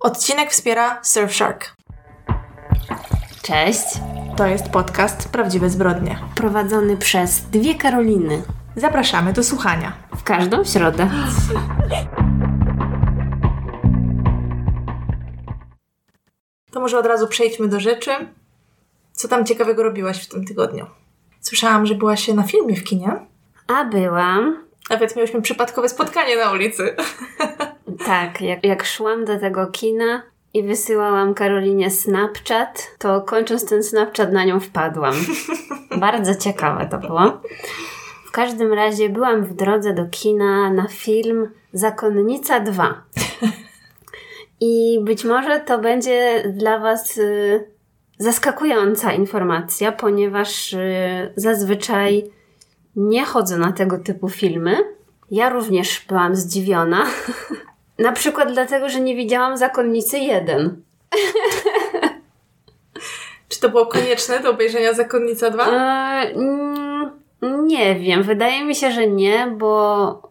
Odcinek wspiera Surfshark. Cześć. To jest podcast Prawdziwe Zbrodnie. Prowadzony przez dwie Karoliny. Zapraszamy do słuchania. W każdą środę. To może od razu przejdźmy do rzeczy. Co tam ciekawego robiłaś w tym tygodniu? Słyszałam, że byłaś na filmie w kinie. A byłam. Nawet miałyśmy przypadkowe spotkanie na ulicy. Tak, jak, jak szłam do tego kina i wysyłałam Karolinie Snapchat, to kończąc ten Snapchat na nią wpadłam. Bardzo ciekawe to było. W każdym razie byłam w drodze do kina na film Zakonnica 2. I być może to będzie dla Was y, zaskakująca informacja, ponieważ y, zazwyczaj nie chodzę na tego typu filmy. Ja również byłam zdziwiona. na przykład dlatego, że nie widziałam Zakonnicy 1. Czy to było konieczne do obejrzenia Zakonnica 2? E, mm, nie wiem, wydaje mi się, że nie, bo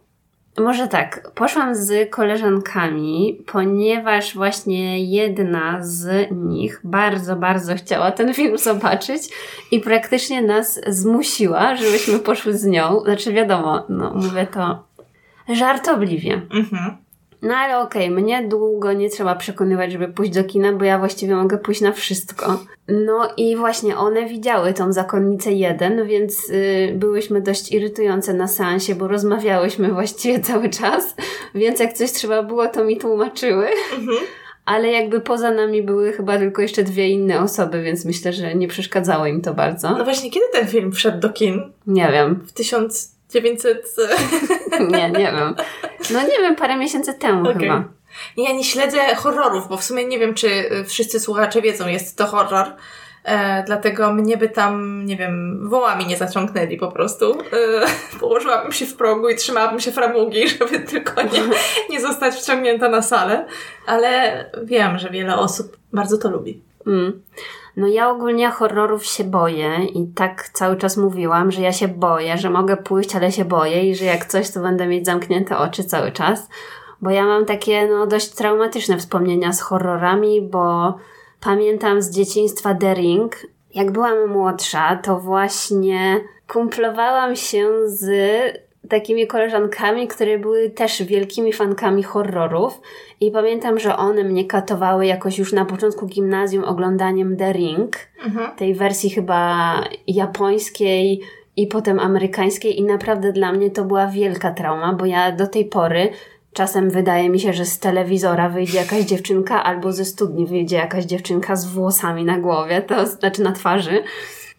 może tak, poszłam z koleżankami, ponieważ właśnie jedna z nich bardzo, bardzo chciała ten film zobaczyć i praktycznie nas zmusiła, żebyśmy poszły z nią. Znaczy, wiadomo, no mówię to żartobliwie. Mhm. No ale okej, mnie długo nie trzeba przekonywać, żeby pójść do kina, bo ja właściwie mogę pójść na wszystko. No i właśnie one widziały tą Zakonnicę 1, więc y, byłyśmy dość irytujące na seansie, bo rozmawiałyśmy właściwie cały czas, więc jak coś trzeba było, to mi tłumaczyły. Mhm. Ale jakby poza nami były chyba tylko jeszcze dwie inne osoby, więc myślę, że nie przeszkadzało im to bardzo. No właśnie, kiedy ten film wszedł do kin? Nie wiem. W 1900... Nie, nie wiem. No nie wiem, parę miesięcy temu Okej. chyba. Ja nie śledzę horrorów, bo w sumie nie wiem, czy y, wszyscy słuchacze wiedzą, jest to horror. E, dlatego mnie by tam, nie wiem, wołami nie zaciągnęli po prostu. E, położyłabym się w progu i trzymałabym się framugi, żeby tylko nie, nie zostać wciągnięta na salę. Ale wiem, że wiele osób bardzo to lubi. Mm. No ja ogólnie horrorów się boję i tak cały czas mówiłam, że ja się boję, że mogę pójść, ale się boję i że jak coś, to będę mieć zamknięte oczy cały czas. Bo ja mam takie no dość traumatyczne wspomnienia z horrorami, bo pamiętam z dzieciństwa The Ring. Jak byłam młodsza, to właśnie kumplowałam się z takimi koleżankami, które były też wielkimi fankami horrorów i pamiętam, że one mnie katowały jakoś już na początku gimnazjum oglądaniem The Ring, tej wersji chyba japońskiej i potem amerykańskiej i naprawdę dla mnie to była wielka trauma, bo ja do tej pory czasem wydaje mi się, że z telewizora wyjdzie jakaś dziewczynka albo ze studni wyjdzie jakaś dziewczynka z włosami na głowie, to znaczy na twarzy.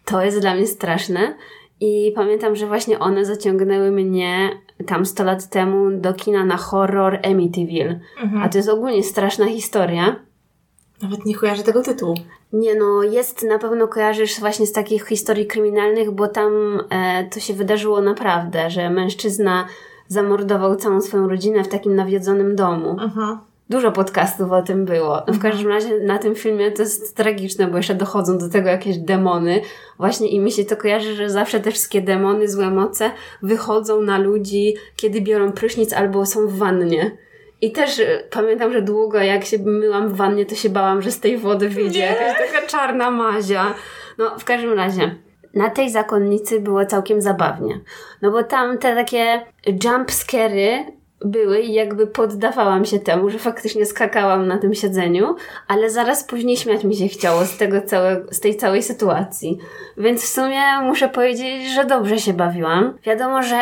To jest dla mnie straszne. I pamiętam, że właśnie one zaciągnęły mnie tam 100 lat temu do kina na horror Amityville. A to jest ogólnie straszna historia. Nawet nie kojarzę tego tytułu. Nie no, jest na pewno kojarzysz właśnie z takich historii kryminalnych, bo tam e, to się wydarzyło naprawdę, że mężczyzna zamordował całą swoją rodzinę w takim nawiedzonym domu. Mhm. Dużo podcastów o tym było. No w każdym razie na tym filmie to jest tragiczne, bo jeszcze dochodzą do tego jakieś demony. Właśnie i mi się to kojarzy, że zawsze te wszystkie demony, złe moce wychodzą na ludzi, kiedy biorą prysznic albo są w wannie. I też y, pamiętam, że długo jak się myłam w wannie, to się bałam, że z tej wody wyjdzie Nie. jakaś taka czarna mazia. No, w każdym razie. Na tej zakonnicy było całkiem zabawnie. No bo tam te takie jump scary były i jakby poddawałam się temu, że faktycznie skakałam na tym siedzeniu, ale zaraz później śmiać mi się chciało z tego całego, z tej całej sytuacji. Więc w sumie muszę powiedzieć, że dobrze się bawiłam. Wiadomo, że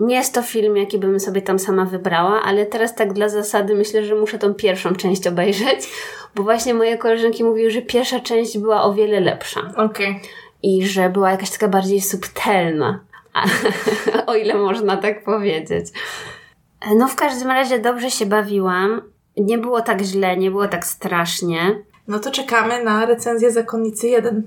nie jest to film, jaki bym sobie tam sama wybrała, ale teraz tak dla zasady myślę, że muszę tą pierwszą część obejrzeć, bo właśnie moje koleżanki mówiły, że pierwsza część była o wiele lepsza Okej. i że była jakaś taka bardziej subtelna. O ile można tak powiedzieć. No w każdym razie dobrze się bawiłam. Nie było tak źle, nie było tak strasznie. No to czekamy na recenzję Zakonnicy 1.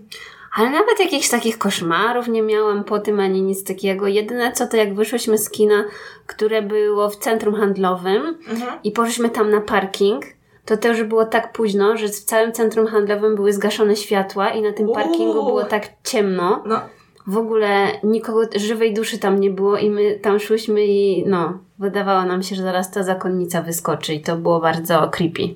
Ale nawet jakichś takich koszmarów nie miałam po tym ani nic takiego. Jedyne co to jak wyszłyśmy z kina, które było w centrum handlowym Mhm. i poszliśmy tam na parking, to to już było tak późno, że w całym centrum handlowym były zgaszone światła i na tym parkingu Uuu. było tak ciemno. No, W ogóle nikogo, żywej duszy tam nie było i my tam szłyśmy i no, wydawało nam się, że zaraz ta zakonnica wyskoczy i to było bardzo creepy.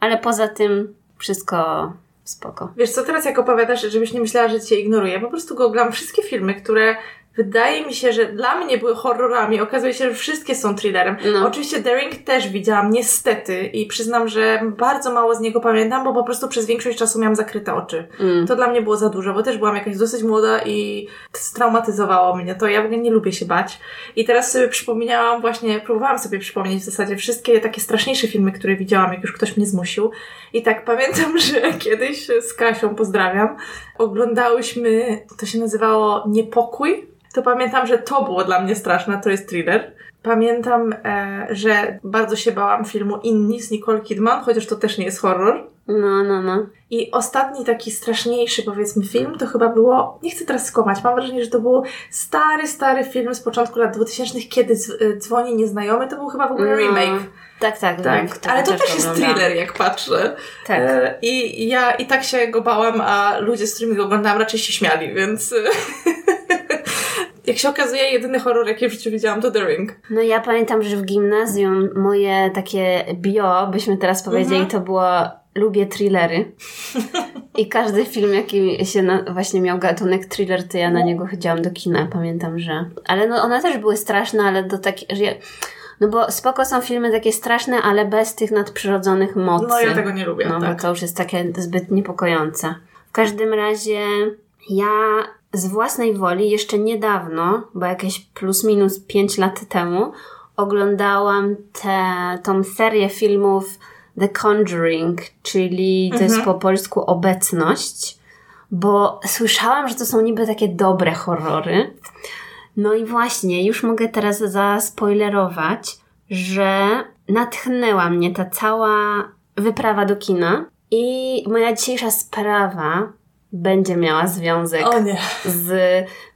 Ale poza tym wszystko spoko. Wiesz co, teraz jak opowiadasz, żebyś nie myślała, że cię ignoruję, po prostu go oglądam wszystkie filmy, które wydaje mi się, że dla mnie były horrorami. Okazuje się, że wszystkie są thrillerem. No. Oczywiście The Ring też widziałam, niestety, i przyznam, że bardzo mało z niego pamiętam, bo po prostu przez większość czasu miałam zakryte oczy. Mm. To dla mnie było za dużo, bo też byłam jakaś dosyć młoda i straumatyzowało mnie to. Ja w ogóle nie lubię się bać. I teraz sobie przypomniałam właśnie, próbowałam sobie przypomnieć w zasadzie wszystkie takie straszniejsze filmy, które widziałam, jak już ktoś mnie zmusił. I tak pamiętam, że kiedyś z Kasią, pozdrawiam, oglądałyśmy, to się nazywało Niepokój. To pamiętam, że to było dla mnie straszne, to jest thriller. Pamiętam, e, że bardzo się bałam filmu Inni z Nicole Kidman, chociaż to też nie jest horror. No, no, no. I ostatni taki straszniejszy, powiedzmy, film to chyba było, nie chcę teraz skłamać, mam wrażenie, że to był stary, stary film z początku lat 2000, kiedy y, dzwoni nieznajomy, to był chyba w ogóle No. remake. Tak, tak, Tak, tak. ale to też jest oglądałam. thriller, jak patrzę. Tak. E, I ja i tak się go bałam, a ludzie, z którymi go oglądałam, raczej się śmiali, więc... Jak się okazuje, jedyny horror, jaki w życiu widziałam, to The Ring. No ja pamiętam, że w gimnazjum moje takie bio, byśmy teraz powiedzieli, Mhm. to było lubię thrillery. I każdy film, jaki się na, właśnie miał gatunek thriller, to ja na niego chodziłam do kina, pamiętam, że... Ale no one też były straszne, ale do takich... Ja... No bo spoko są filmy takie straszne, ale bez tych nadprzyrodzonych mocy. No ja tego nie lubię, No tak. bo to już jest takie zbyt niepokojące. W każdym razie ja z własnej woli jeszcze niedawno, bo jakieś plus minus 5 lat temu, oglądałam tę tą serię filmów The Conjuring, czyli to jest po polsku obecność, bo słyszałam, że to są niby takie dobre horrory. No i właśnie, już mogę teraz zaspoilerować, że natchnęła mnie ta cała wyprawa do kina i moja dzisiejsza sprawa będzie miała związek z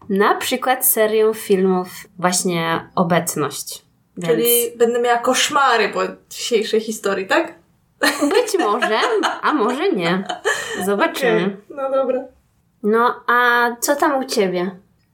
na przykład serią filmów właśnie Obecność. Więc Czyli będę miała koszmary po dzisiejszej historii, tak? być może, a może nie. Zobaczymy. Okej, No dobra. No, a co tam u Ciebie?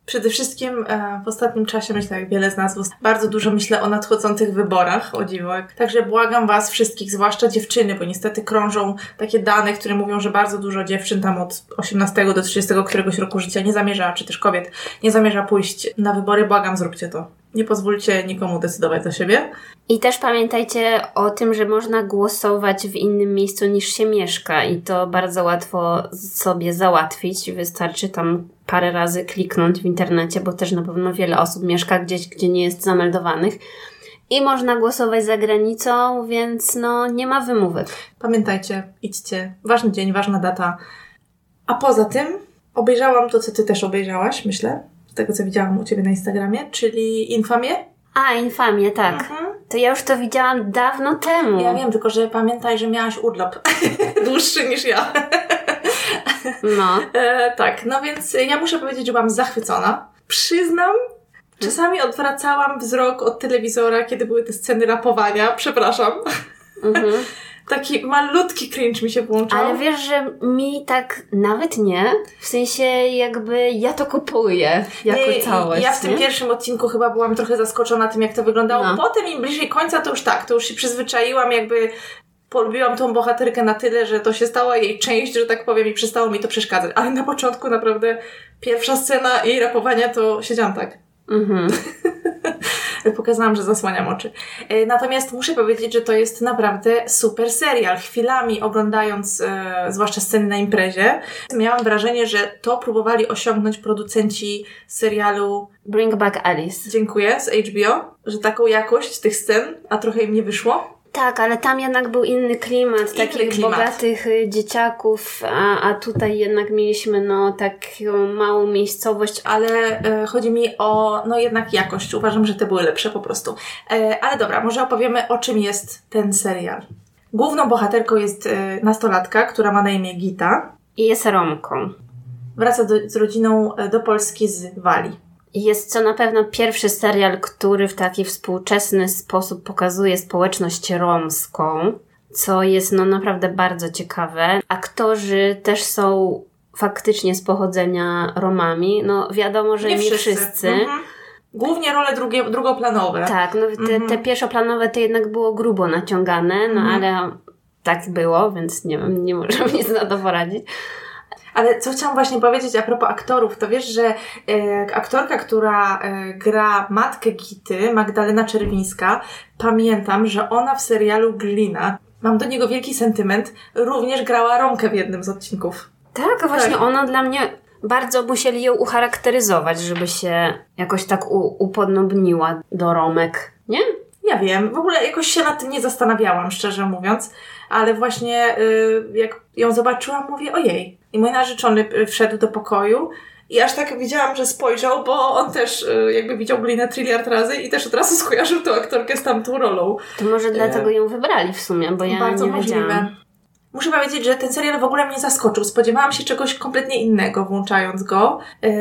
Przede wszystkim e, w ostatnim czasie, myślę, jak wiele z nas, bardzo dużo myślę o nadchodzących wyborach, o dziwek. Także błagam Was wszystkich, zwłaszcza dziewczyny, bo niestety krążą takie dane, które mówią, że bardzo dużo dziewczyn tam od 18 do 30 któregoś roku życia nie zamierza, czy też kobiet, nie zamierza pójść na wybory. Błagam, zróbcie to. Nie pozwólcie nikomu decydować za siebie. I też pamiętajcie o tym, że można głosować w innym miejscu niż się mieszka i to bardzo łatwo sobie załatwić. Wystarczy tam parę razy kliknąć w internecie, bo też na pewno wiele osób mieszka gdzieś, gdzie nie jest zameldowanych. I można głosować za granicą, więc no nie ma wymówek. Pamiętajcie, idźcie. Ważny dzień, ważna data. A poza tym obejrzałam to, co Ty też obejrzałaś, myślę, z tego, co widziałam u Ciebie na Instagramie, czyli Infamię. A, infamię, tak. To ja już to widziałam dawno temu. Ja wiem, tylko że pamiętaj, że miałaś urlop dłuższy niż ja. No. E, tak, no więc ja muszę powiedzieć, że byłam zachwycona. Przyznam, czasami odwracałam wzrok od telewizora, kiedy były te sceny rapowania. Przepraszam. Mhm. Taki malutki cringe mi się włączał. Ale wiesz, że mi tak nawet nie. W sensie jakby ja to kupuję jako całość. Ja w tym nie? pierwszym odcinku chyba byłam trochę zaskoczona tym, jak to wyglądało. No. Potem im bliżej końca, to już tak, to już się przyzwyczaiłam, jakby polubiłam tą bohaterkę na tyle, że to się stała jej część, że tak powiem, i przestało mi to przeszkadzać. Ale na początku naprawdę pierwsza scena jej rapowania to siedziałam tak. Mhm. Pokazałam, że zasłaniam oczy. E, Natomiast muszę powiedzieć, że to jest naprawdę super serial. Chwilami oglądając, e, zwłaszcza sceny na imprezie, miałam wrażenie, że to próbowali osiągnąć producenci serialu Bring back Alice. Dziękuję z HBO, że taką jakość tych scen, a trochę im nie wyszło. Tak, ale tam jednak był inny klimat, takich klimat. bogatych y, dzieciaków, a, a tutaj jednak mieliśmy no taką małą miejscowość. Ale e, chodzi mi o, no jednak jakość. Uważam, że te były lepsze po prostu. E, ale dobra, może opowiemy o czym jest ten serial. Główną bohaterką jest e, nastolatka, która ma na imię Gita. I jest Romką. Wraca do, z rodziną e, do Polski z Walii. Jest to na pewno pierwszy serial, który w taki współczesny sposób pokazuje społeczność romską, co jest no naprawdę bardzo ciekawe. Aktorzy też są faktycznie z pochodzenia Romami. No wiadomo, że nie, wszyscy. Mhm. Głównie role drugie, drugoplanowe. Tak, no te, Mhm. te pierwszoplanowe to jednak było grubo naciągane, no Mhm. ale tak było, więc nie wiem, nie możemy nic na to poradzić. Ale co chciałam właśnie powiedzieć a propos aktorów, to wiesz, że e, aktorka, która e, gra matkę Gity, Magdalena Czerwińska, pamiętam, że ona w serialu Glina, mam do niego wielki sentyment, również grała Romkę w jednym z odcinków. Tak, właśnie tak. ona dla mnie bardzo musieli ją ucharakteryzować, żeby się jakoś tak u, upodobniła do Romek, nie? Ja wiem, w ogóle jakoś się nad tym nie zastanawiałam, szczerze mówiąc, ale właśnie y, jak ją zobaczyłam, mówię, ojej. I mój narzeczony y, wszedł do pokoju i aż tak widziałam, że spojrzał, bo on też y, jakby widział Glinę triliard razy i też od razu skojarzył tę aktorkę z tamtą rolą. To może dlatego ją wybrali w sumie, bo ja Bardzo nie możliwe. wiedziałam. Muszę powiedzieć, że ten serial w ogóle mnie zaskoczył. Spodziewałam się czegoś kompletnie innego, włączając go. Yy,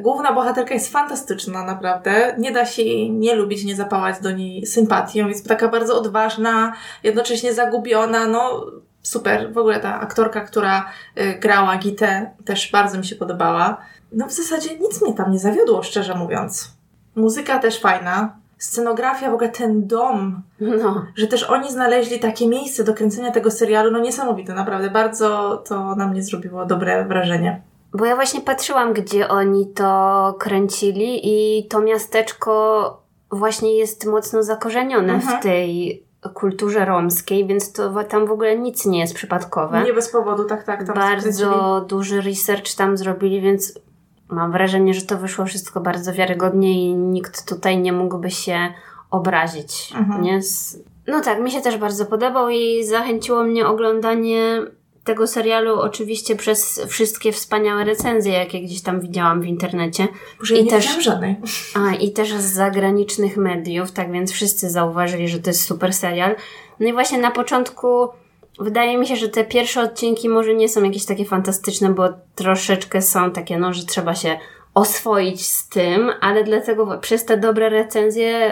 główna bohaterka jest fantastyczna, naprawdę. Nie da się jej nie lubić, nie zapałać do niej sympatią. Jest taka bardzo odważna, jednocześnie zagubiona. No, super. W ogóle ta aktorka, która yy, grała Gitę, też bardzo mi się podobała. No, w zasadzie nic mnie tam nie zawiodło, szczerze mówiąc. Muzyka też fajna scenografia, w ogóle ten dom, no. że też oni znaleźli takie miejsce do kręcenia tego serialu, no niesamowite, naprawdę. Bardzo to na mnie zrobiło dobre wrażenie. Bo ja właśnie patrzyłam, gdzie oni to kręcili i to miasteczko właśnie jest mocno zakorzenione mhm. w tej kulturze romskiej, więc to tam w ogóle nic nie jest przypadkowe. Nie bez powodu, tak, tak. Tam Bardzo duży research tam zrobili, więc mam wrażenie, że to wyszło wszystko bardzo wiarygodnie i nikt tutaj nie mógłby się obrazić. Mhm. Nie? No tak, mi się też bardzo podobał i zachęciło mnie oglądanie tego serialu oczywiście przez wszystkie wspaniałe recenzje, jakie gdzieś tam widziałam w internecie. Boże, I nie też żadnej. A, i też z zagranicznych mediów, tak więc wszyscy zauważyli, że to jest super serial. No i właśnie na początku Wydaje mi się, że te pierwsze odcinki może nie są jakieś takie fantastyczne, bo troszeczkę są takie, no, że trzeba się oswoić z tym, ale dlatego przez te dobre recenzje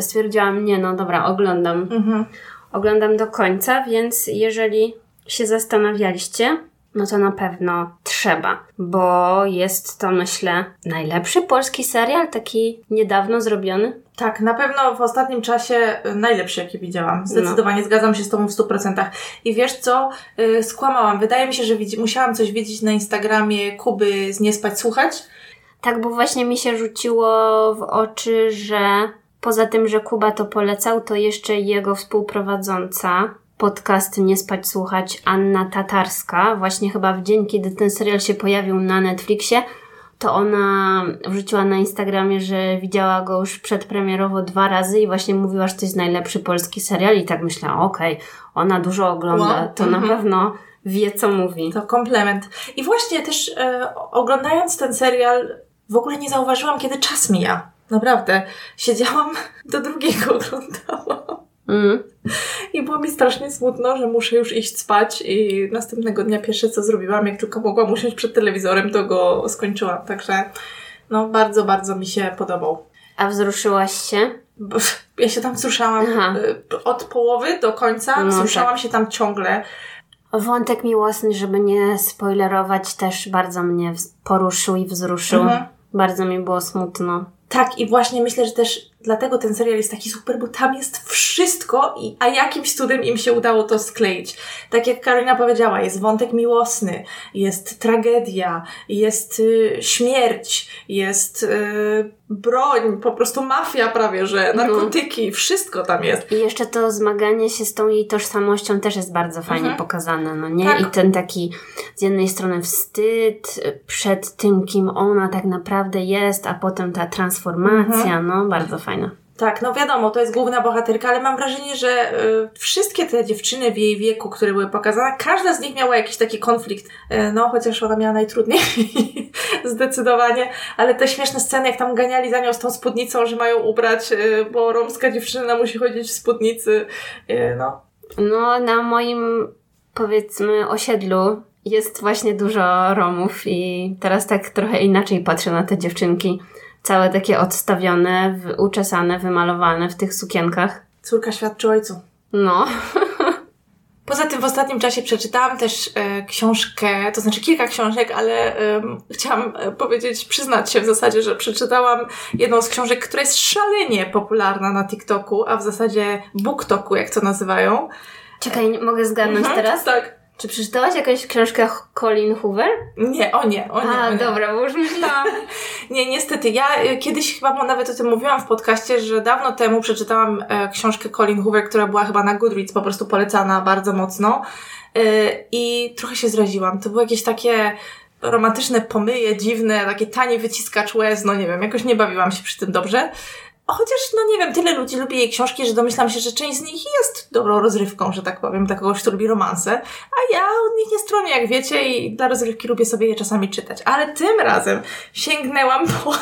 stwierdziłam, nie, no dobra, oglądam. Mhm. Oglądam do końca, więc jeżeli się zastanawialiście, no to na pewno trzeba, bo jest to, myślę, najlepszy polski serial, taki niedawno zrobiony. Tak, na pewno w ostatnim czasie y, najlepszy, jaki widziałam. Zdecydowanie no. zgadzam się z Tobą w 100%. I wiesz co? Yy, skłamałam. Wydaje mi się, że widzi- musiałam coś widzieć na Instagramie Kuby z Nie Spać Słuchać. Tak, bo właśnie mi się rzuciło w oczy, że poza tym, że Kuba to polecał, to jeszcze jego współprowadząca podcast Nie Spać Słuchać Anna Tatarska, właśnie chyba w dzień, kiedy ten serial się pojawił na Netflixie, to ona wrzuciła na Instagramie, że widziała go już przedpremierowo dwa razy i właśnie mówiła, że to jest najlepszy polski serial i tak myślałam, okej, okay, ona dużo ogląda, wow. to na mhm. pewno wie, co mówi. To komplement. I właśnie też e, oglądając ten serial w ogóle nie zauważyłam, kiedy czas mija. Naprawdę. Siedziałam, do drugiego oglądałam. Mm. I było mi strasznie smutno, że muszę już iść spać i następnego dnia pierwsze co zrobiłam, jak tylko mogłam usiąść przed telewizorem, to go skończyłam. Także no bardzo, bardzo mi się podobał. A wzruszyłaś się? Ja się tam wzruszałam Aha. Y, od połowy do końca, no, wzruszałam tak. się tam ciągle. Wątek miłosny, żeby nie spoilerować, też bardzo mnie poruszył i wzruszył. Mhm. Bardzo mi było smutno. Tak, i właśnie myślę, że też dlatego ten serial jest taki super, bo tam jest wszystko, i, a jakimś cudem im się udało to skleić. Tak jak Karolina powiedziała, jest wątek miłosny, jest tragedia, jest y, śmierć, jest y, broń, po prostu mafia prawie, że mhm. narkotyki, mhm. wszystko tam jest. I jeszcze to zmaganie się z tą jej tożsamością też jest bardzo fajnie mhm. pokazane, no nie? Tak. I ten taki z jednej strony wstyd przed tym, kim ona tak naprawdę jest, a potem ta transformacja, mhm. no bardzo fajnie. Tak, no wiadomo, to jest główna bohaterka, ale mam wrażenie, że y, wszystkie te dziewczyny w jej wieku, które były pokazane, każda z nich miała jakiś taki konflikt. Y, no, chociaż ona miała najtrudniej, zdecydowanie, ale te śmieszne sceny, jak tam ganiali za nią z tą spódnicą, że mają ubrać, y, bo romska dziewczyna musi chodzić w spódnicy, no. No, na moim, powiedzmy, osiedlu jest właśnie dużo Romów i teraz tak trochę inaczej patrzę na te dziewczynki całe takie odstawione, uczesane, wymalowane w tych sukienkach. Córka świadczy ojcu. No. Poza tym w ostatnim czasie przeczytałam też e, książkę, to znaczy kilka książek, ale e, chciałam powiedzieć, przyznać się w zasadzie, że przeczytałam jedną z książek, która jest szalenie popularna na TikToku, a w zasadzie BookToku, jak to nazywają. Czekaj, mogę zgadnąć Mhm, teraz? Tak. Czy przeczytałaś jakąś książkę Colin Hoover? Nie, o nie, o nie. A, o nie. dobra, bo już myślałam. Nie, niestety. Ja y, kiedyś chyba nawet o tym mówiłam w podcaście, że dawno temu przeczytałam e, książkę Colin Hoover, która była chyba na Goodreads po prostu polecana bardzo mocno. Y, I trochę się zraziłam. To były jakieś takie romantyczne pomyje, dziwne, takie tani wyciskacz łez, no nie wiem, jakoś nie bawiłam się przy tym dobrze. Chociaż, no nie wiem, tyle ludzi lubi jej książki, że domyślam się, że część z nich jest dobrą rozrywką, że tak powiem, dla kogoś, kto lubi romanse. A ja od nich nie stronię, jak wiecie, i dla rozrywki lubię sobie je czasami czytać. Ale tym razem sięgnęłam po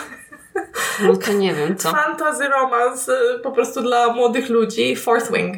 No to nie wiem co. fantasy romans y, po prostu dla młodych ludzi, Fourth Wing.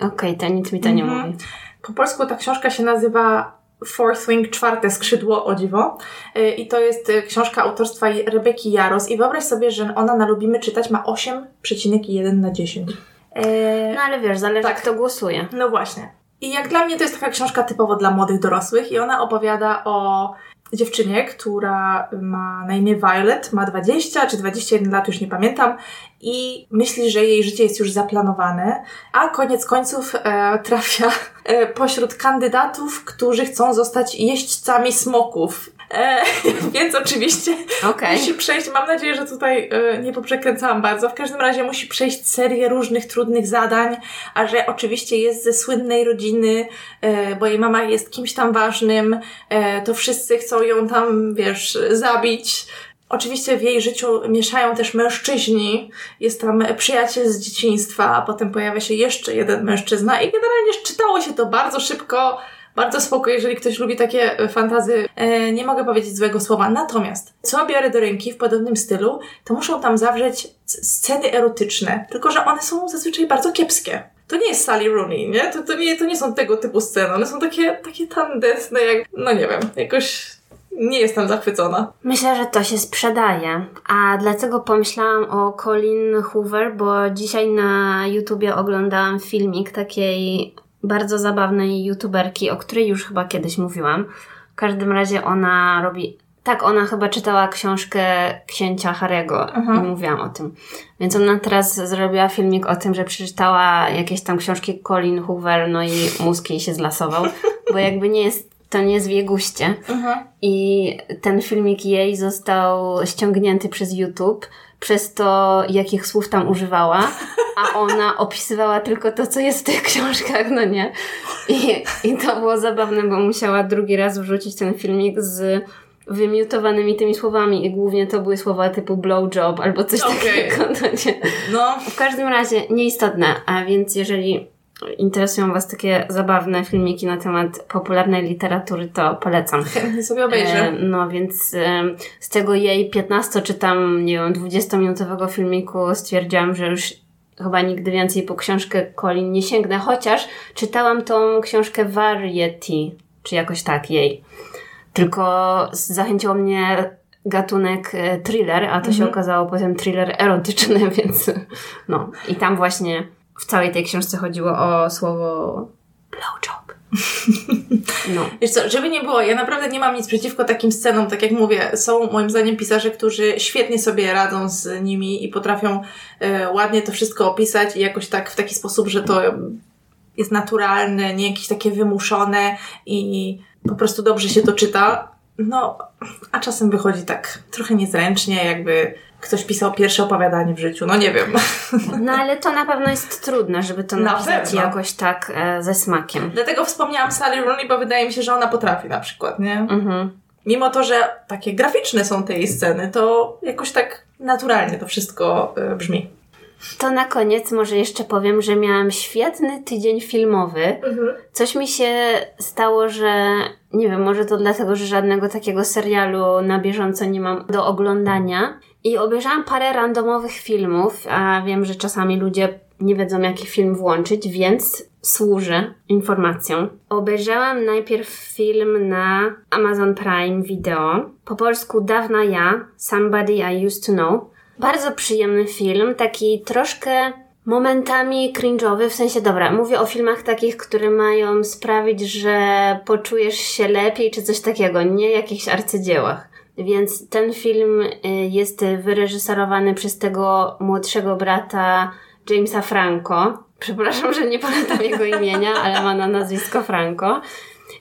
Okej, to nic mi to nie Mhm. mówi. Po polsku ta książka się nazywa Fourth Wing, czwarte skrzydło, o dziwo. Y, I to jest y, książka autorstwa Rebeki Jaros. I wyobraź sobie, że ona na Lubimy Czytać ma 8,1 na 10. E, No ale wiesz, zależy Tak. kto głosuje. No właśnie. I jak dla mnie to jest taka książka typowo dla młodych dorosłych i ona opowiada o dziewczynie, która ma na imię Violet, ma 20 czy 21 lat, już nie pamiętam, i myśli, że jej życie jest już zaplanowane, a koniec końców e, trafia e, pośród kandydatów, którzy chcą zostać jeźdźcami smoków. E, więc oczywiście Okej. musi przejść, mam nadzieję, że tutaj e, nie poprzekręcałam bardzo, w każdym razie musi przejść serię różnych trudnych zadań, a że oczywiście jest ze słynnej rodziny, e, bo jej mama jest kimś tam ważnym, e, to wszyscy chcą ją tam, wiesz, zabić. Oczywiście w jej życiu mieszają też mężczyźni. Jest tam przyjaciel z dzieciństwa, a potem pojawia się jeszcze jeden mężczyzna i generalnie czytało się to bardzo szybko, bardzo spoko, jeżeli ktoś lubi takie e, fantazy. E, nie mogę powiedzieć złego słowa. Natomiast, co biorę do ręki w podobnym stylu, to muszą tam zawrzeć sceny erotyczne. Tylko, że one są zazwyczaj bardzo kiepskie. To nie jest Sally Rooney, nie? To, to, nie, to nie są tego typu sceny. One są takie, takie tandetne, jak, no nie wiem, jakoś nie jestem zachwycona. Myślę, że to się sprzedaje. A dlaczego pomyślałam o Colin Hoover? Bo dzisiaj na YouTubie oglądałam filmik takiej bardzo zabawnej youtuberki, o której już chyba kiedyś mówiłam. W każdym razie ona robi. Tak, ona chyba czytała książkę księcia Harego Mhm. i mówiłam o tym. Więc ona teraz zrobiła filmik o tym, że przeczytała jakieś tam książki Colin Hoover, no i mózg jej się zlasował, bo jakby nie jest, to nie jest w jej guście. I ten filmik jej został ściągnięty przez YouTube przez to, jakich słów tam używała, a ona opisywała tylko to, co jest w tych książkach, no nie? I, I to było zabawne, bo musiała drugi raz wrzucić ten filmik z wymiutowanymi tymi słowami i głównie to były słowa typu blowjob albo coś Okej. takiego, no nie? No, W każdym razie nieistotne, a więc jeżeli interesują Was takie zabawne filmiki na temat popularnej literatury, to polecam. chętnie sobie obejrzę. E, no więc e, z tego jej 15 czy tam, nie wiem, 20-minutowego filmiku stwierdziłam, że już chyba nigdy więcej po książkę Colin nie sięgnę, chociaż czytałam tą książkę Variety, czy jakoś tak jej. Tylko zachęciło mnie gatunek e, thriller, a to się Mhm. okazało potem thriller erotyczny, więc no. I tam właśnie w całej tej książce chodziło o słowo blowjob. No. Wiesz co, żeby nie było, ja naprawdę nie mam nic przeciwko takim scenom, tak jak mówię, są moim zdaniem pisarze, którzy świetnie sobie radzą z nimi i potrafią e, ładnie to wszystko opisać i jakoś tak w taki sposób, że to jest naturalne, nie jakieś takie wymuszone i po prostu dobrze się to czyta. No, a czasem wychodzi tak trochę niezręcznie, jakby ktoś pisał pierwsze opowiadanie w życiu, no nie wiem. No ale to na pewno jest trudne, żeby to Na napisać pewno. jakoś tak e, ze smakiem. Dlatego wspomniałam Sally Rooney, bo wydaje mi się, że ona potrafi na przykład, nie? Mhm. Mimo to, że takie graficzne są te jej sceny, to jakoś tak naturalnie to wszystko y, brzmi. To na koniec może jeszcze powiem, że miałam świetny tydzień filmowy. Coś mi się stało, że nie wiem, może to dlatego, że żadnego takiego serialu na bieżąco nie mam do oglądania. I obejrzałam parę randomowych filmów, a wiem, że czasami ludzie nie wiedzą, jaki film włączyć, więc służę informacją. Obejrzałam najpierw film na Amazon Prime Video. Po polsku Dawna Ja, Somebody I Used to Know. Bardzo przyjemny film, taki troszkę momentami cringe'owy, w sensie dobra, mówię o filmach takich, które mają sprawić, że poczujesz się lepiej, czy coś takiego, nie jakichś arcydziełach. Więc ten film y, jest wyreżyserowany przez tego młodszego brata Jamesa Franco. Przepraszam, że nie pamiętam jego imienia, ale ma na nazwisko Franco.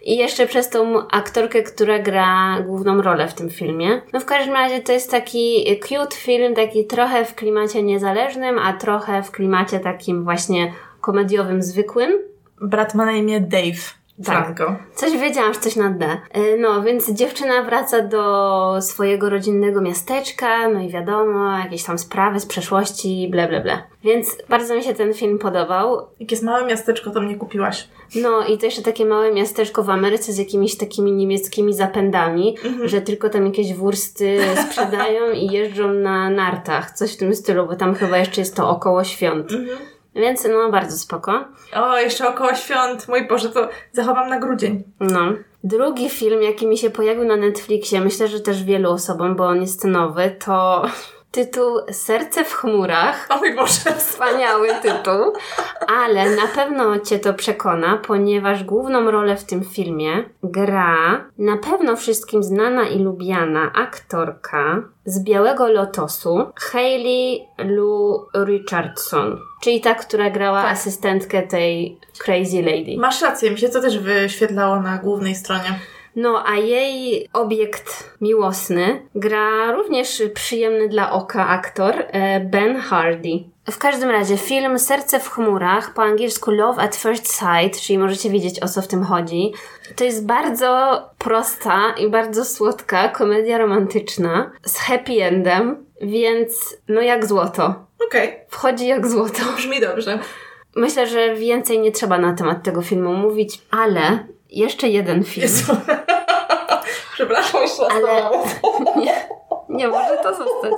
I jeszcze przez tą aktorkę, która gra główną rolę w tym filmie. No w każdym razie to jest taki cute film, taki trochę w klimacie niezależnym, a trochę w klimacie takim właśnie komediowym, zwykłym. Brat ma na imię Dave. Franco. Tak. Coś wiedziałam, że coś na D. E, no, więc dziewczyna wraca do swojego rodzinnego miasteczka, no i wiadomo, jakieś tam sprawy z przeszłości, ble, ble, ble. Więc bardzo mi się ten film podobał. Jak jest małe miasteczko, to mnie kupiłaś. No i to jeszcze takie małe miasteczko w Ameryce z jakimiś takimi niemieckimi zapędami, mhm. że tylko tam jakieś wursty sprzedają i jeżdżą na nartach, coś w tym stylu, bo tam chyba jeszcze jest to około świąt. Mhm. Więc no, bardzo spoko. O, jeszcze około świąt. Mój Boże, to zachowam na grudzień. No. Drugi film, jaki mi się pojawił na Netflixie, myślę, że też wielu osobom, bo on jest nowy, to tytuł Serce w chmurach. O mój Boże. Wspaniały tytuł. Ale na pewno Cię to przekona, ponieważ główną rolę w tym filmie gra na pewno wszystkim znana i lubiana aktorka z Białego Lotosu, Hayley Lou Richardson. Czyli ta, która grała tak. asystentkę tej Crazy Lady. Masz rację, mi się to też wyświetlało na głównej stronie. No, a jej obiekt miłosny gra również przyjemny dla oka aktor e, Ben Hardy. W każdym razie film Serce w chmurach, po angielsku Love at First Sight, czyli możecie wiedzieć o co w tym chodzi. To jest bardzo prosta i bardzo słodka komedia romantyczna z happy endem, więc no jak złoto. Okej. Okay. Wchodzi jak złoto. Brzmi dobrze. Myślę, że więcej nie trzeba na temat tego filmu mówić, ale jeszcze jeden film. Jezu. Przepraszam jeszcze Ale nie, nie może to zostać.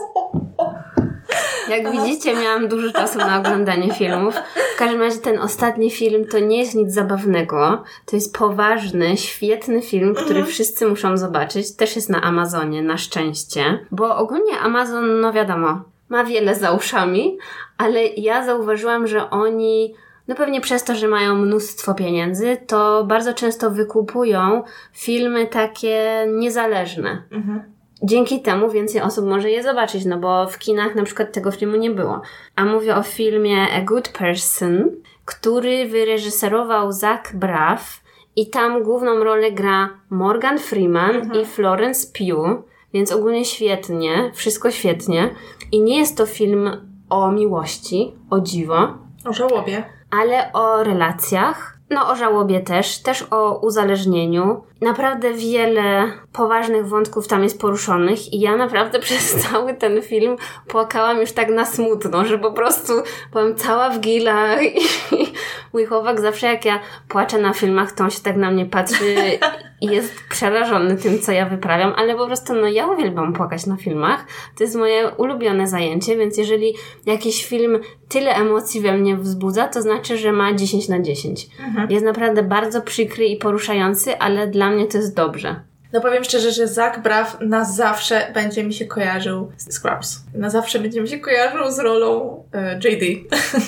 Jak widzicie, miałam dużo czasu na oglądanie filmów. W każdym razie ten ostatni film to nie jest nic zabawnego. To jest poważny, świetny film, który mhm. wszyscy muszą zobaczyć. Też jest na Amazonie, na szczęście. Bo ogólnie Amazon, no wiadomo, ma wiele za uszami, ale ja zauważyłam, że oni no pewnie przez to, że mają mnóstwo pieniędzy, to bardzo często wykupują filmy takie niezależne. Mhm. Dzięki temu więcej osób może je zobaczyć, no bo w kinach na przykład tego filmu nie było. A mówię o filmie A Good Person, który wyreżyserował Zach Braff i tam główną rolę gra Morgan Freeman mhm. i Florence Pugh, więc ogólnie świetnie, wszystko świetnie. I nie jest to film o miłości, o dziwo. O żałobie ale o relacjach, no o żałobie też, też o uzależnieniu. Naprawdę wiele poważnych wątków tam jest poruszonych i ja naprawdę przez cały ten film płakałam już tak na smutno, że po prostu byłam cała w gilach i, mój chłopak zawsze jak ja płaczę na filmach, to on się tak na mnie patrzy jest przerażony tym, co ja wyprawiam, ale po prostu no ja uwielbiam płakać na filmach. To jest moje ulubione zajęcie, więc jeżeli jakiś film tyle emocji we mnie wzbudza, to znaczy, że ma 10 na 10. Mhm. Jest naprawdę bardzo przykry i poruszający, ale dla mnie to jest dobrze. No powiem szczerze, że Zach Braff na zawsze będzie mi się kojarzył z Scrubs. Na zawsze będzie mi się kojarzył z rolą e, JD.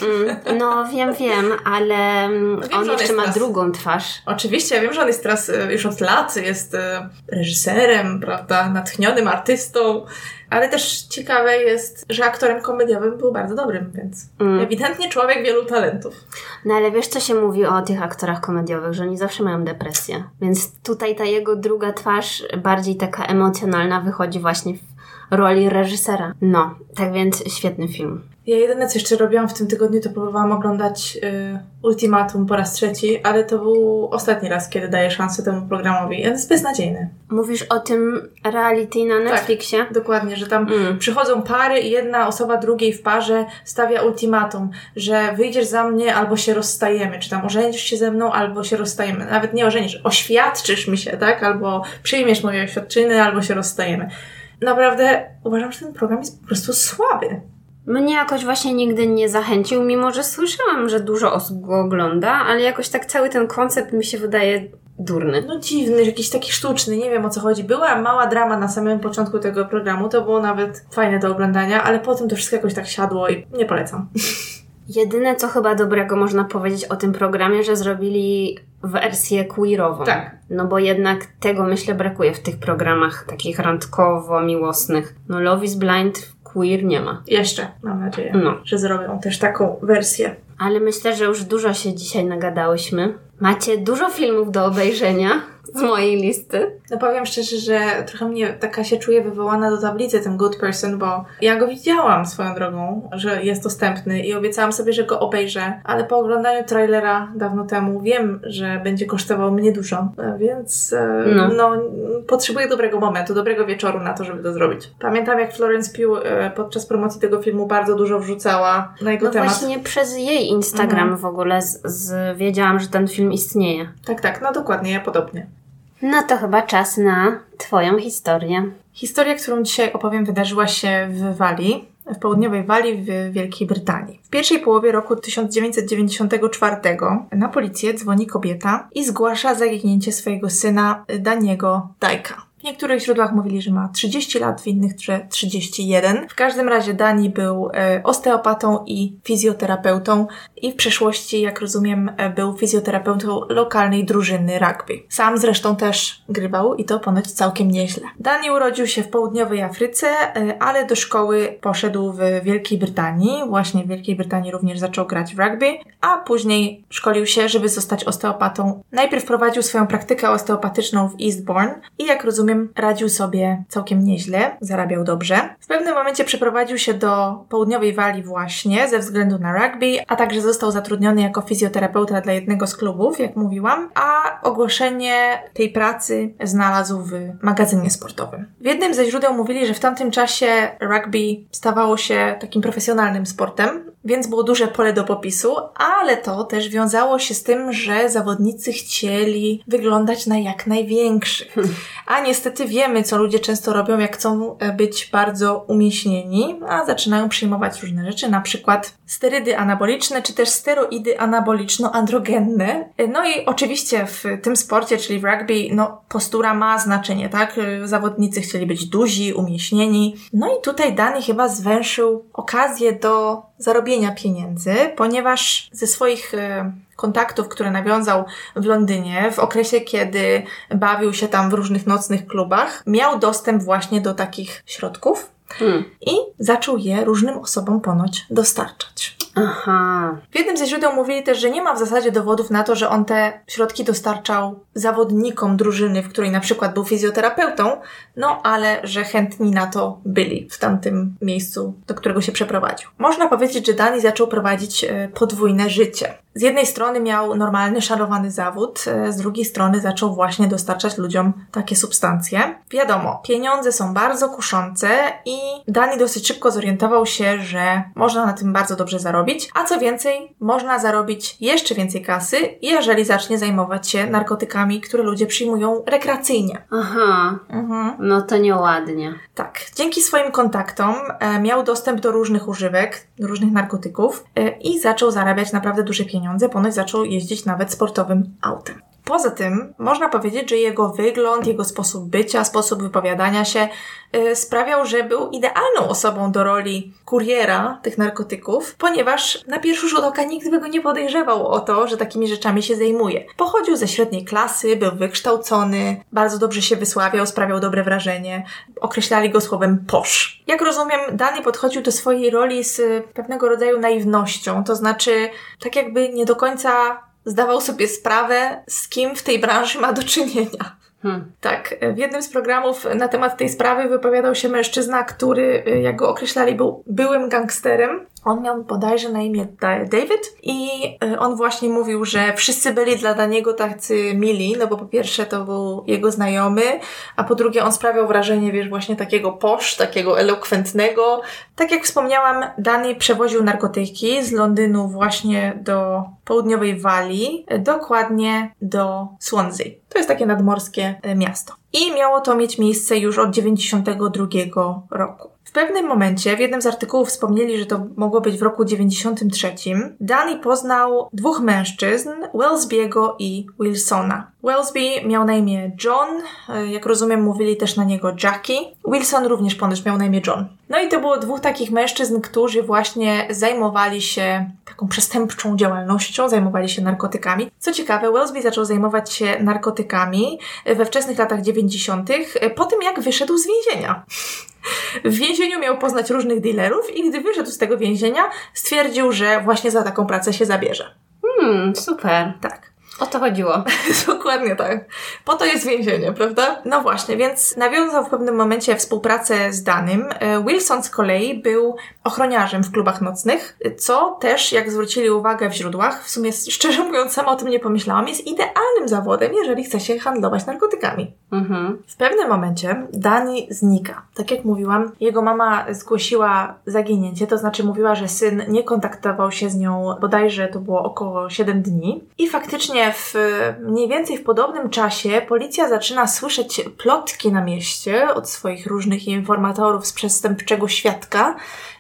Mm, no wiem, wiem, ale mm, wiem, on jeszcze on ma teraz... drugą twarz. Oczywiście, ja wiem, że on jest teraz e, już od lat, jest e, reżyserem, prawda, natchnionym artystą, ale też ciekawe jest, że aktorem komediowym był bardzo dobrym, więc mm. ewidentnie człowiek wielu talentów. No ale wiesz, co się mówi o tych aktorach komediowych, że oni zawsze mają depresję. Więc tutaj ta jego druga twarz, bardziej taka emocjonalna, wychodzi właśnie w roli reżysera. No, tak więc świetny film. Ja jedyne, co jeszcze robiłam w tym tygodniu, to próbowałam oglądać y, Ultimatum po raz trzeci, ale to był ostatni raz, kiedy daję szansę temu programowi. On jest beznadziejny. Mówisz o tym reality na tak, Netflixie? Tak, dokładnie, że tam mm. przychodzą pary i jedna osoba drugiej w parze stawia ultimatum, że wyjdziesz za mnie albo się rozstajemy, czy tam ożenisz się ze mną albo się rozstajemy. Nawet nie ożenisz, oświadczysz mi się, tak? Albo przyjmiesz moje oświadczyny albo się rozstajemy. Naprawdę uważam, że ten program jest po prostu słaby. Mnie jakoś właśnie nigdy nie zachęcił, mimo że słyszałam, że dużo osób go ogląda, ale jakoś tak cały ten koncept mi się wydaje durny. No dziwny, jakiś taki sztuczny, nie wiem o co chodzi. Była mała drama na samym początku tego programu, to było nawet fajne do oglądania, ale potem to wszystko jakoś tak siadło i nie polecam. Jedyne, co chyba dobrego można powiedzieć o tym programie, że zrobili wersję queerową. Tak. No bo jednak tego myślę brakuje w tych programach takich randkowo-miłosnych. No Love is Blind queer nie ma. Jeszcze, mam nadzieję, no. że zrobią też taką wersję. Ale myślę, że już dużo się dzisiaj nagadałyśmy. Macie dużo filmów do obejrzenia z mojej listy. No powiem szczerze, że trochę mnie taka się czuję wywołana do tablicy ten Good Person, bo ja go widziałam swoją drogą, że jest dostępny i obiecałam sobie, że go obejrzę, ale po oglądaniu trailera dawno temu wiem, że będzie kosztował mnie dużo, więc e, no, no potrzebuję dobrego momentu, dobrego wieczoru na to, żeby to zrobić. Pamiętam jak Florence Pugh e, podczas promocji tego filmu bardzo dużo wrzucała na jego no temat. właśnie przez jej Instagram mhm. w ogóle z, z, wiedziałam, że ten film istnieje. Tak, tak, no dokładnie, ja podobnie. No to chyba czas na Twoją historię. Historia, którą dzisiaj opowiem, wydarzyła się w Walii, w południowej Walii w Wielkiej Brytanii. W pierwszej połowie roku 1994 na policję dzwoni kobieta i zgłasza zaginięcie swojego syna Daniego Dajka. W niektórych źródłach mówili, że ma 30 lat, w innych, że 31. W każdym razie Dani był e, osteopatą i fizjoterapeutą i w przeszłości, jak rozumiem, e, był fizjoterapeutą lokalnej drużyny rugby. Sam zresztą też grywał i to ponoć całkiem nieźle. Dani urodził się w południowej Afryce, e, ale do szkoły poszedł w Wielkiej Brytanii. Właśnie w Wielkiej Brytanii również zaczął grać w rugby, a później szkolił się, żeby zostać osteopatą. Najpierw prowadził swoją praktykę osteopatyczną w Eastbourne i jak rozumiem, rozumiem, radził sobie całkiem nieźle, zarabiał dobrze. W pewnym momencie przeprowadził się do południowej Walii właśnie ze względu na rugby, a także został zatrudniony jako fizjoterapeuta dla jednego z klubów, jak mówiłam, a ogłoszenie tej pracy znalazł w magazynie sportowym. W jednym ze źródeł mówili, że w tamtym czasie rugby stawało się takim profesjonalnym sportem, więc było duże pole do popisu, ale to też wiązało się z tym, że zawodnicy chcieli wyglądać na jak największych. A niestety wiemy, co ludzie często robią, jak chcą e, być bardzo umieśnieni, a zaczynają przyjmować różne rzeczy, na przykład sterydy anaboliczne, czy też steroidy anaboliczno-androgenne. E, no i oczywiście w tym sporcie, czyli w rugby, no postura ma znaczenie, tak? E, zawodnicy chcieli być duzi, umieśnieni. No i tutaj Dani chyba zwęszył okazję do zarobienia pieniędzy, ponieważ ze swoich e, kontaktów, które nawiązał w Londynie w okresie, kiedy bawił się tam w różnych nocnych klubach, miał dostęp właśnie do takich środków hmm. i zaczął je różnym osobom ponoć dostarczać. Aha. W jednym ze źródeł mówili też, że nie ma w zasadzie dowodów na to, że on te środki dostarczał zawodnikom drużyny, w której na przykład był fizjoterapeutą, no ale że chętni na to byli w tamtym miejscu, do którego się przeprowadził. Można powiedzieć, że Dani zaczął prowadzić e, podwójne życie. Z jednej strony miał normalny, szarowany zawód, e, z drugiej strony zaczął właśnie dostarczać ludziom takie substancje. Wiadomo, pieniądze są bardzo kuszące i Dani dosyć szybko zorientował się, że można na tym bardzo dobrze zarobić, a co więcej, można zarobić jeszcze więcej kasy, jeżeli zacznie zajmować się narkotykami, które ludzie przyjmują rekreacyjnie. Aha, mhm. no to nieładnie. Tak, dzięki swoim kontaktom e, miał dostęp do różnych używek, do różnych narkotyków e, i zaczął zarabiać naprawdę duże pieniądze pieniądze, ponoć zaczął jeździć nawet sportowym autem. Poza tym można powiedzieć, że jego wygląd, jego sposób bycia, sposób wypowiadania się yy, sprawiał, że był idealną osobą do roli kuriera tych narkotyków, ponieważ na pierwszy rzut oka nikt by go nie podejrzewał o to, że takimi rzeczami się zajmuje. Pochodził ze średniej klasy, był wykształcony, bardzo dobrze się wysławiał, sprawiał dobre wrażenie. Określali go słowem posz. Jak rozumiem, Dany podchodził do swojej roli z pewnego rodzaju naiwnością, to znaczy tak jakby nie do końca zdawał sobie sprawę, z kim w tej branży ma do czynienia. Hmm. Tak, w jednym z programów na temat tej sprawy wypowiadał się mężczyzna, który, jak go określali, był byłym gangsterem. On miał bodajże na imię David i e, on właśnie mówił, że wszyscy byli dla Daniego tacy mili, no bo po pierwsze to był jego znajomy, a po drugie on sprawiał wrażenie, wiesz, właśnie takiego posz, takiego elokwentnego. Tak jak wspomniałam, Dani przewoził narkotyki z Londynu właśnie do południowej Walii, dokładnie do Swansea. To jest takie nadmorskie e, miasto. I miało to mieć miejsce już od 92 roku. W pewnym momencie, w jednym z artykułów wspomnieli, że to mogło być w roku 93, Danny poznał dwóch mężczyzn, Wellsbiego i Wilsona. Wellesby miał na imię John, e, jak rozumiem mówili też na niego Jackie. Wilson również ponoć miał na imię John. No i to było dwóch takich mężczyzn, którzy właśnie zajmowali się taką przestępczą działalnością, zajmowali się narkotykami. Co ciekawe, Wellesby zaczął zajmować się narkotykami we wczesnych latach 90., po tym jak wyszedł z więzienia. W więzieniu miał poznać różnych dealerów i gdy wyszedł z tego więzienia, stwierdził, że właśnie za taką pracę się zabierze. Hmm, super. Tak. O to chodziło. Dokładnie tak. Po to jest więzienie, prawda? No właśnie, więc nawiązał w pewnym momencie współpracę z Danym. E, Wilson z kolei był ochroniarzem w klubach nocnych, co też, jak zwrócili uwagę w źródłach, w sumie szczerze mówiąc, sama o tym nie pomyślałam, jest idealnym zawodem, jeżeli chce się handlować narkotykami. Mhm. W pewnym momencie Dani znika. Tak jak mówiłam, jego mama zgłosiła zaginięcie, to znaczy mówiła, że syn nie kontaktował się z nią bodajże to było około 7 dni. I faktycznie w mniej więcej w podobnym czasie policja zaczyna słyszeć plotki na mieście od swoich różnych informatorów z przestępczego świadka,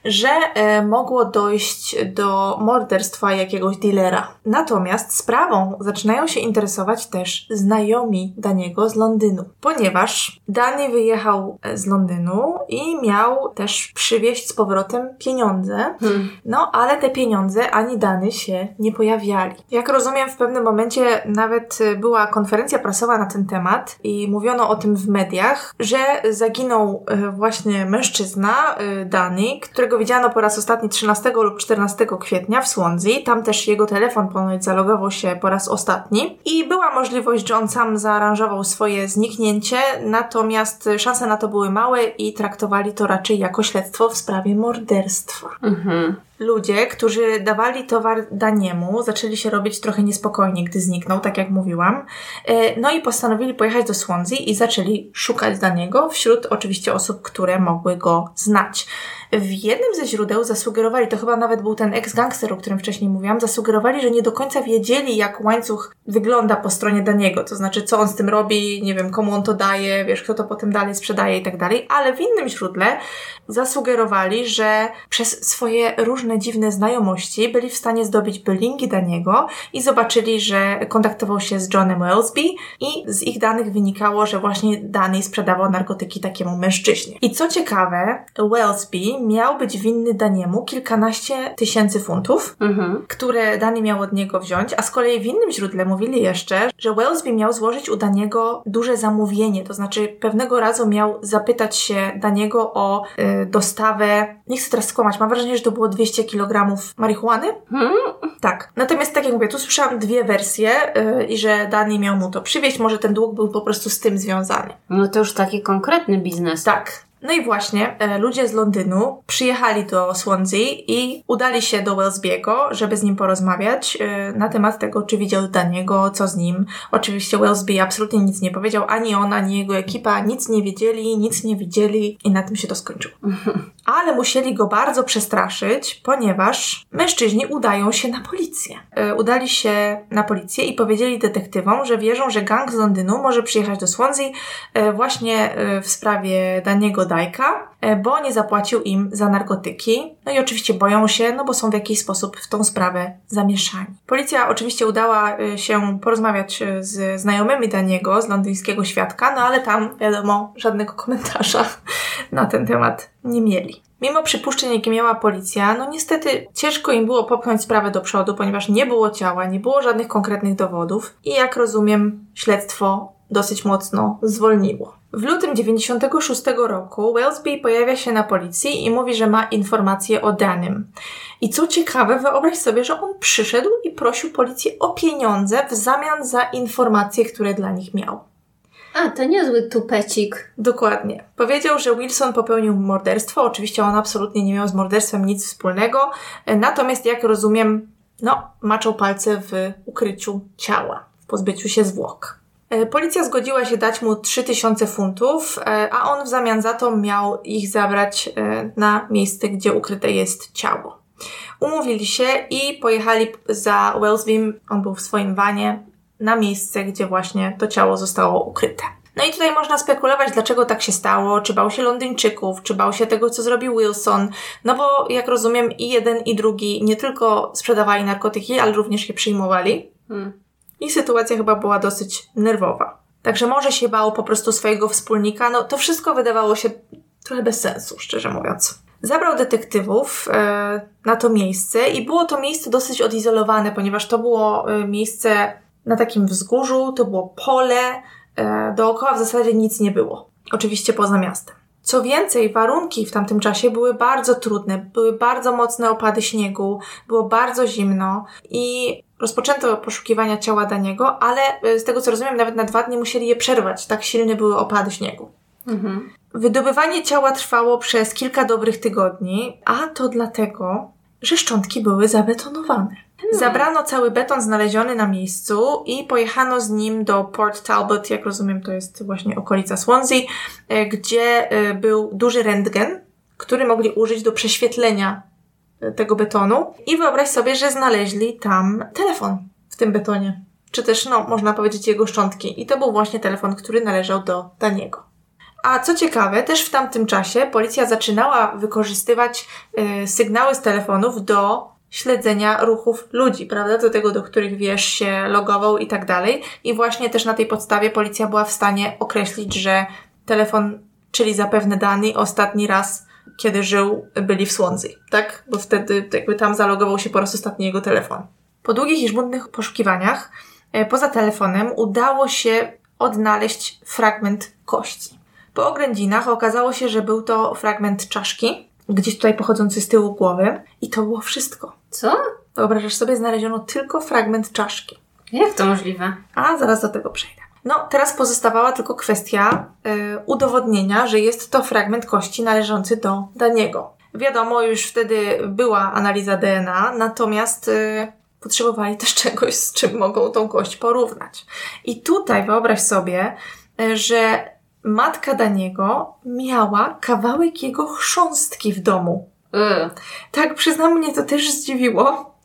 że e, mogło dojść do morderstwa jakiegoś dealera. Natomiast sprawą zaczynają się interesować też znajomi Daniego z Londynu, ponieważ Dani wyjechał e, z Londynu i miał też przywieźć z powrotem pieniądze, Hmm. no ale te pieniądze ani Dany się nie pojawiali. Jak rozumiem, w pewnym momencie nawet e, była konferencja prasowa na ten temat i mówiono o tym w mediach, że zaginął e, właśnie mężczyzna e, Dany, którego widziano po raz ostatni 13 lub 14 kwietnia w Swansea. Tam też jego telefon ponoć zalogował się po raz ostatni i była możliwość, że on sam zaaranżował swoje zniknięcie, natomiast szanse na to były małe i traktowali to raczej jako śledztwo w sprawie morderstwa. Mhm. Ludzie, którzy dawali towar Daniemu, zaczęli się robić trochę niespokojni, gdy zniknął, tak jak mówiłam. E, No i postanowili pojechać do Swansea i zaczęli szukać Daniego wśród oczywiście osób, które mogły go znać. W jednym ze źródeł zasugerowali, to chyba nawet był ten ex-gangster, o którym wcześniej mówiłam, zasugerowali, że nie do końca wiedzieli, jak łańcuch wygląda po stronie Daniego, to znaczy co on z tym robi, nie wiem, komu on to daje, wiesz, kto to potem dalej sprzedaje i tak dalej, ale w innym źródle zasugerowali, że przez swoje różne dziwne znajomości byli w stanie zdobyć bylingi Daniego i zobaczyli, że kontaktował się z Johnem Wellesby i z ich danych wynikało, że właśnie Dany sprzedawał narkotyki takiemu mężczyźnie. I co ciekawe, Miał być winny Daniemu kilkanaście tysięcy funtów, Mhm. które Dani miał od niego wziąć, a z kolei w innym źródle mówili jeszcze, że Wellesby miał złożyć u Daniego duże zamówienie, to znaczy pewnego razu miał zapytać się Daniego o y, dostawę, nie chcę teraz skłamać, mam wrażenie, że to było 200 kg marihuany. Hmm? Tak. Natomiast tak jak mówię, tu słyszałam dwie wersje y, i że Dani miał mu to przywieźć, może ten dług był po prostu z tym związany. No to już taki konkretny biznes. Tak. No i właśnie e, ludzie z Londynu przyjechali do Swansea i udali się do Wellesbiego, żeby z nim porozmawiać e, na temat tego, czy widział Daniego, co z nim. Oczywiście Wellesby absolutnie nic nie powiedział, ani on, ani jego ekipa nic nie wiedzieli, nic nie widzieli i na tym się to skończyło. Ale musieli go bardzo przestraszyć, ponieważ mężczyźni udają się na policję. E, Udali się na policję i powiedzieli detektywom, że wierzą, że gang z Londynu może przyjechać do Swansea e, właśnie e, w sprawie Daniego E, bo nie zapłacił im za narkotyki. No i oczywiście boją się, no bo są w jakiś sposób w tą sprawę zamieszani. Policja oczywiście udała e, się porozmawiać e, z znajomymi Daniego, z londyńskiego świadka, no ale tam, wiadomo, żadnego komentarza na ten temat nie mieli. Mimo przypuszczeń, jakie miała policja, no niestety ciężko im było popchnąć sprawę do przodu, ponieważ nie było ciała, nie było żadnych konkretnych dowodów i jak rozumiem, śledztwo dosyć mocno zwolniło. W lutym 96 roku Wellesby pojawia się na policji i mówi, że ma informacje o Danym. I co ciekawe, wyobraź sobie, że on przyszedł i prosił policję o pieniądze w zamian za informacje, które dla nich miał. A, to niezły tupecik. Dokładnie. Powiedział, że Wilson popełnił morderstwo. Oczywiście on absolutnie nie miał z morderstwem nic wspólnego. Natomiast, jak rozumiem, no, maczał palce w ukryciu ciała, w pozbyciu się zwłok. E, Policja zgodziła się dać mu 3000 funtów, e, a on w zamian za to miał ich zabrać e, na miejsce, gdzie ukryte jest ciało. Umówili się i pojechali za Wellesbym, on był w swoim wanie, na miejsce, gdzie właśnie to ciało zostało ukryte. No i tutaj można spekulować, dlaczego tak się stało, czy bał się Londyńczyków, czy bał się tego, co zrobił Wilson, no bo jak rozumiem i jeden i drugi nie tylko sprzedawali narkotyki, ale również je przyjmowali. Hmm. I sytuacja chyba była dosyć nerwowa. Także może się bał po prostu swojego wspólnika. No to wszystko wydawało się trochę bez sensu, szczerze mówiąc. Zabrał detektywów e, na to miejsce i było to miejsce dosyć odizolowane, ponieważ to było e, miejsce na takim wzgórzu, to było pole, e, dookoła w zasadzie nic nie było. Oczywiście poza miastem. Co więcej, warunki w tamtym czasie były bardzo trudne, były bardzo mocne opady śniegu, było bardzo zimno i rozpoczęto poszukiwania ciała Daniego, ale e, z tego co rozumiem, nawet na dwa dni musieli je przerwać, tak silne były opady śniegu. Mhm. Wydobywanie ciała trwało przez kilka dobrych tygodni, a to dlatego, że szczątki były zabetonowane. Zabrano cały beton znaleziony na miejscu i pojechano z nim do Port Talbot, jak rozumiem, to jest właśnie okolica Swansea, e, gdzie e, był duży rentgen, który mogli użyć do prześwietlenia tego betonu. I wyobraź sobie, że znaleźli tam telefon w tym betonie. Czy też, no, można powiedzieć, jego szczątki. I to był właśnie telefon, który należał do Daniego. A co ciekawe, też w tamtym czasie policja zaczynała wykorzystywać y, sygnały z telefonów do śledzenia ruchów ludzi, prawda? Do tego, do których wiesz się logował i tak dalej. I właśnie też na tej podstawie policja była w stanie określić, że telefon, czyli zapewne dany, ostatni raz, kiedy żył, byli w Swansea, tak? Bo wtedy jakby tam zalogował się po raz ostatni jego telefon. Po długich i żmudnych poszukiwaniach, e, poza telefonem, udało się odnaleźć fragment kości. Po oględzinach okazało się, że był to fragment czaszki, gdzieś tutaj pochodzący z tyłu głowy i to było wszystko. Co? Wyobrażasz sobie, znaleziono tylko fragment czaszki. Jak to możliwe? A zaraz do tego przejdę. No, teraz pozostawała tylko kwestia y, udowodnienia, że jest to fragment kości należący do Daniego. Wiadomo, już wtedy była analiza DNA, natomiast y, potrzebowali też czegoś, z czym mogą tą kość porównać. I tutaj wyobraź sobie, y, że matka Daniego miała kawałek jego chrząstki w domu. Yy. Tak, przyznam, mnie to też zdziwiło.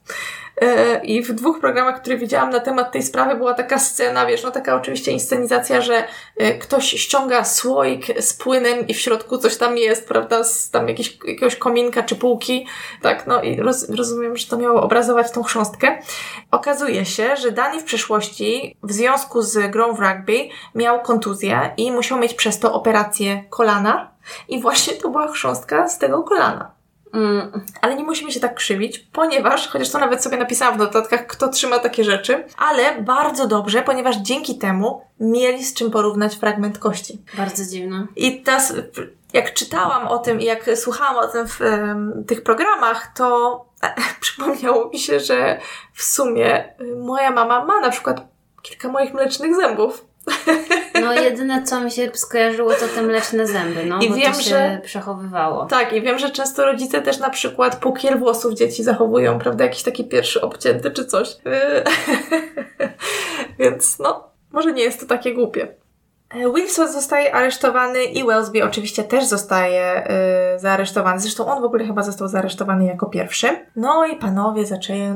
E, I w dwóch programach, które widziałam na temat tej sprawy, była taka scena, wiesz, no taka oczywiście inscenizacja, że e, ktoś ściąga słoik z płynem i w środku coś tam jest, prawda, z tam jakieś, jakiegoś kominka czy półki, tak, no i roz, rozumiem, że to miało obrazować tą chrząstkę. Okazuje się, że Dani w przeszłości w związku z grą w rugby miał kontuzję i musiał mieć przez to operację kolana i właśnie to była chrząstka z tego kolana. Mm. Ale nie musimy się tak krzywić, ponieważ, chociaż to nawet sobie napisałam w notatkach, kto trzyma takie rzeczy, ale bardzo dobrze, ponieważ dzięki temu mieli z czym porównać fragment kości. Bardzo dziwne. I teraz, jak czytałam o tym i jak słuchałam o tym w tych programach, to e, przypomniało mi się, że w sumie moja mama ma na przykład kilka moich mlecznych zębów. No jedyne co mi się skojarzyło to te mleczne zęby, no I bo wiem, to się że- przechowywało. Tak, i wiem, że często rodzice też na przykład pukiel włosów dzieci zachowują, prawda? Jakiś taki pierwszy obcięty czy coś. Więc no, może nie jest to takie głupie. E, Wilson zostaje aresztowany i Wellesby oczywiście też zostaje yy, zaaresztowany. Zresztą on w ogóle chyba został zaaresztowany jako pierwszy. No i panowie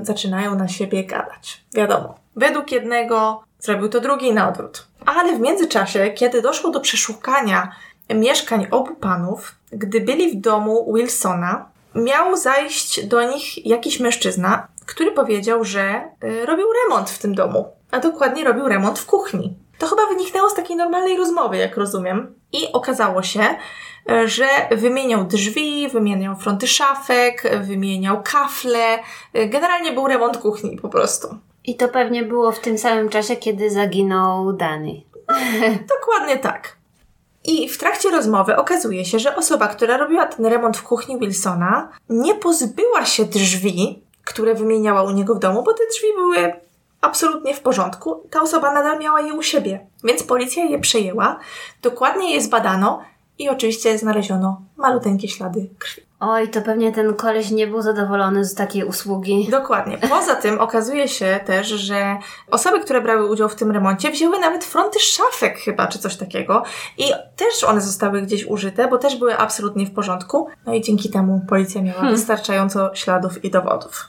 zaczynają na siebie gadać. Wiadomo, według jednego zrobił to drugi na odwrót. Ale w międzyczasie, kiedy doszło do przeszukania mieszkań obu panów, gdy byli w domu Wilsona, miał zajść do nich jakiś mężczyzna, który powiedział, że y, robił remont w tym domu. A dokładnie robił remont w kuchni. To chyba wyniknęło z takiej normalnej rozmowy, jak rozumiem. I okazało się, y, że wymieniał drzwi, wymieniał fronty szafek, wymieniał kafle. Y, Generalnie był remont kuchni po prostu. I to pewnie było w tym samym czasie, kiedy zaginął Danny. Dokładnie tak. I w trakcie rozmowy okazuje się, że osoba, która robiła ten remont w kuchni Wilsona, nie pozbyła się drzwi, które wymieniała u niego w domu, bo te drzwi były absolutnie w porządku. Ta osoba nadal miała je u siebie, więc policja je przejęła, dokładnie je zbadano i oczywiście znaleziono maluteńkie ślady krwi. Oj, to pewnie ten koleś nie był zadowolony z takiej usługi. Dokładnie. Poza tym okazuje się też, że osoby, które brały udział w tym remoncie, wzięły nawet fronty szafek chyba, czy coś takiego. I też one zostały gdzieś użyte, bo też były absolutnie w porządku. No i dzięki temu policja miała Hmm. wystarczająco śladów i dowodów.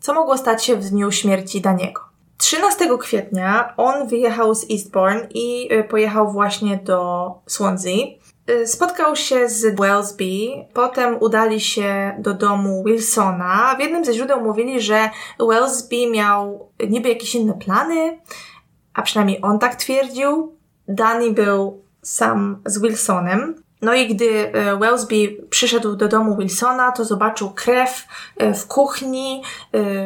Co mogło stać się w dniu śmierci Daniego? 13 kwietnia on wyjechał z Eastbourne i y, pojechał właśnie do Swansea. Y, spotkał się z Wellsby, potem udali się do domu Wilsona. W jednym ze źródeł mówili, że Wellsby miał niby jakieś inne plany, a przynajmniej on tak twierdził. Danny był sam z Wilsonem. No i gdy Wellsby przyszedł do domu Wilsona, to zobaczył krew e, w kuchni,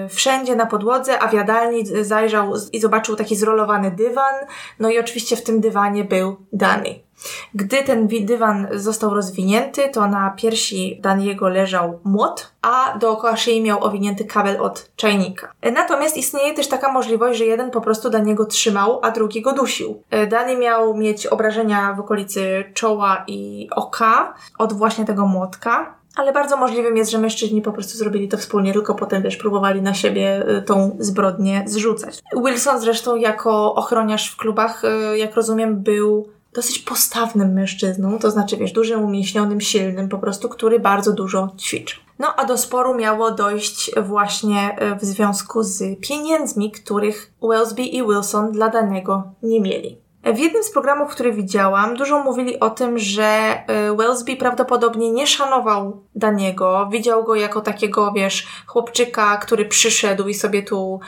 wszędzie na podłodze, a w jadalni zajrzał i zobaczył taki zrolowany dywan. No i oczywiście w tym dywanie był Danny. Gdy ten dywan został rozwinięty, to na piersi Daniego leżał młot, a dookoła szyi miał owinięty kabel od czajnika. Natomiast istnieje też taka możliwość, że jeden po prostu Daniego trzymał, a drugi go dusił. Dani miał mieć obrażenia w okolicy czoła i oka od właśnie tego młotka, ale bardzo możliwym jest, że mężczyźni po prostu zrobili to wspólnie, tylko potem wiesz, próbowali na siebie y, tą zbrodnię zrzucać. Wilson zresztą jako ochroniarz w klubach, jak rozumiem, był dosyć postawnym mężczyzną, to znaczy, wiesz, dużym, umieśnionym, silnym, po prostu, który bardzo dużo ćwiczył. No a do sporu miało dojść właśnie e, w związku z pieniędzmi, których Wellsby i Wilson dla danego nie mieli. W jednym z programów, który widziałam, dużo mówili o tym, że e, Wellsby prawdopodobnie nie szanował Daniego, widział go jako takiego, wiesz, chłopczyka, który przyszedł i sobie tu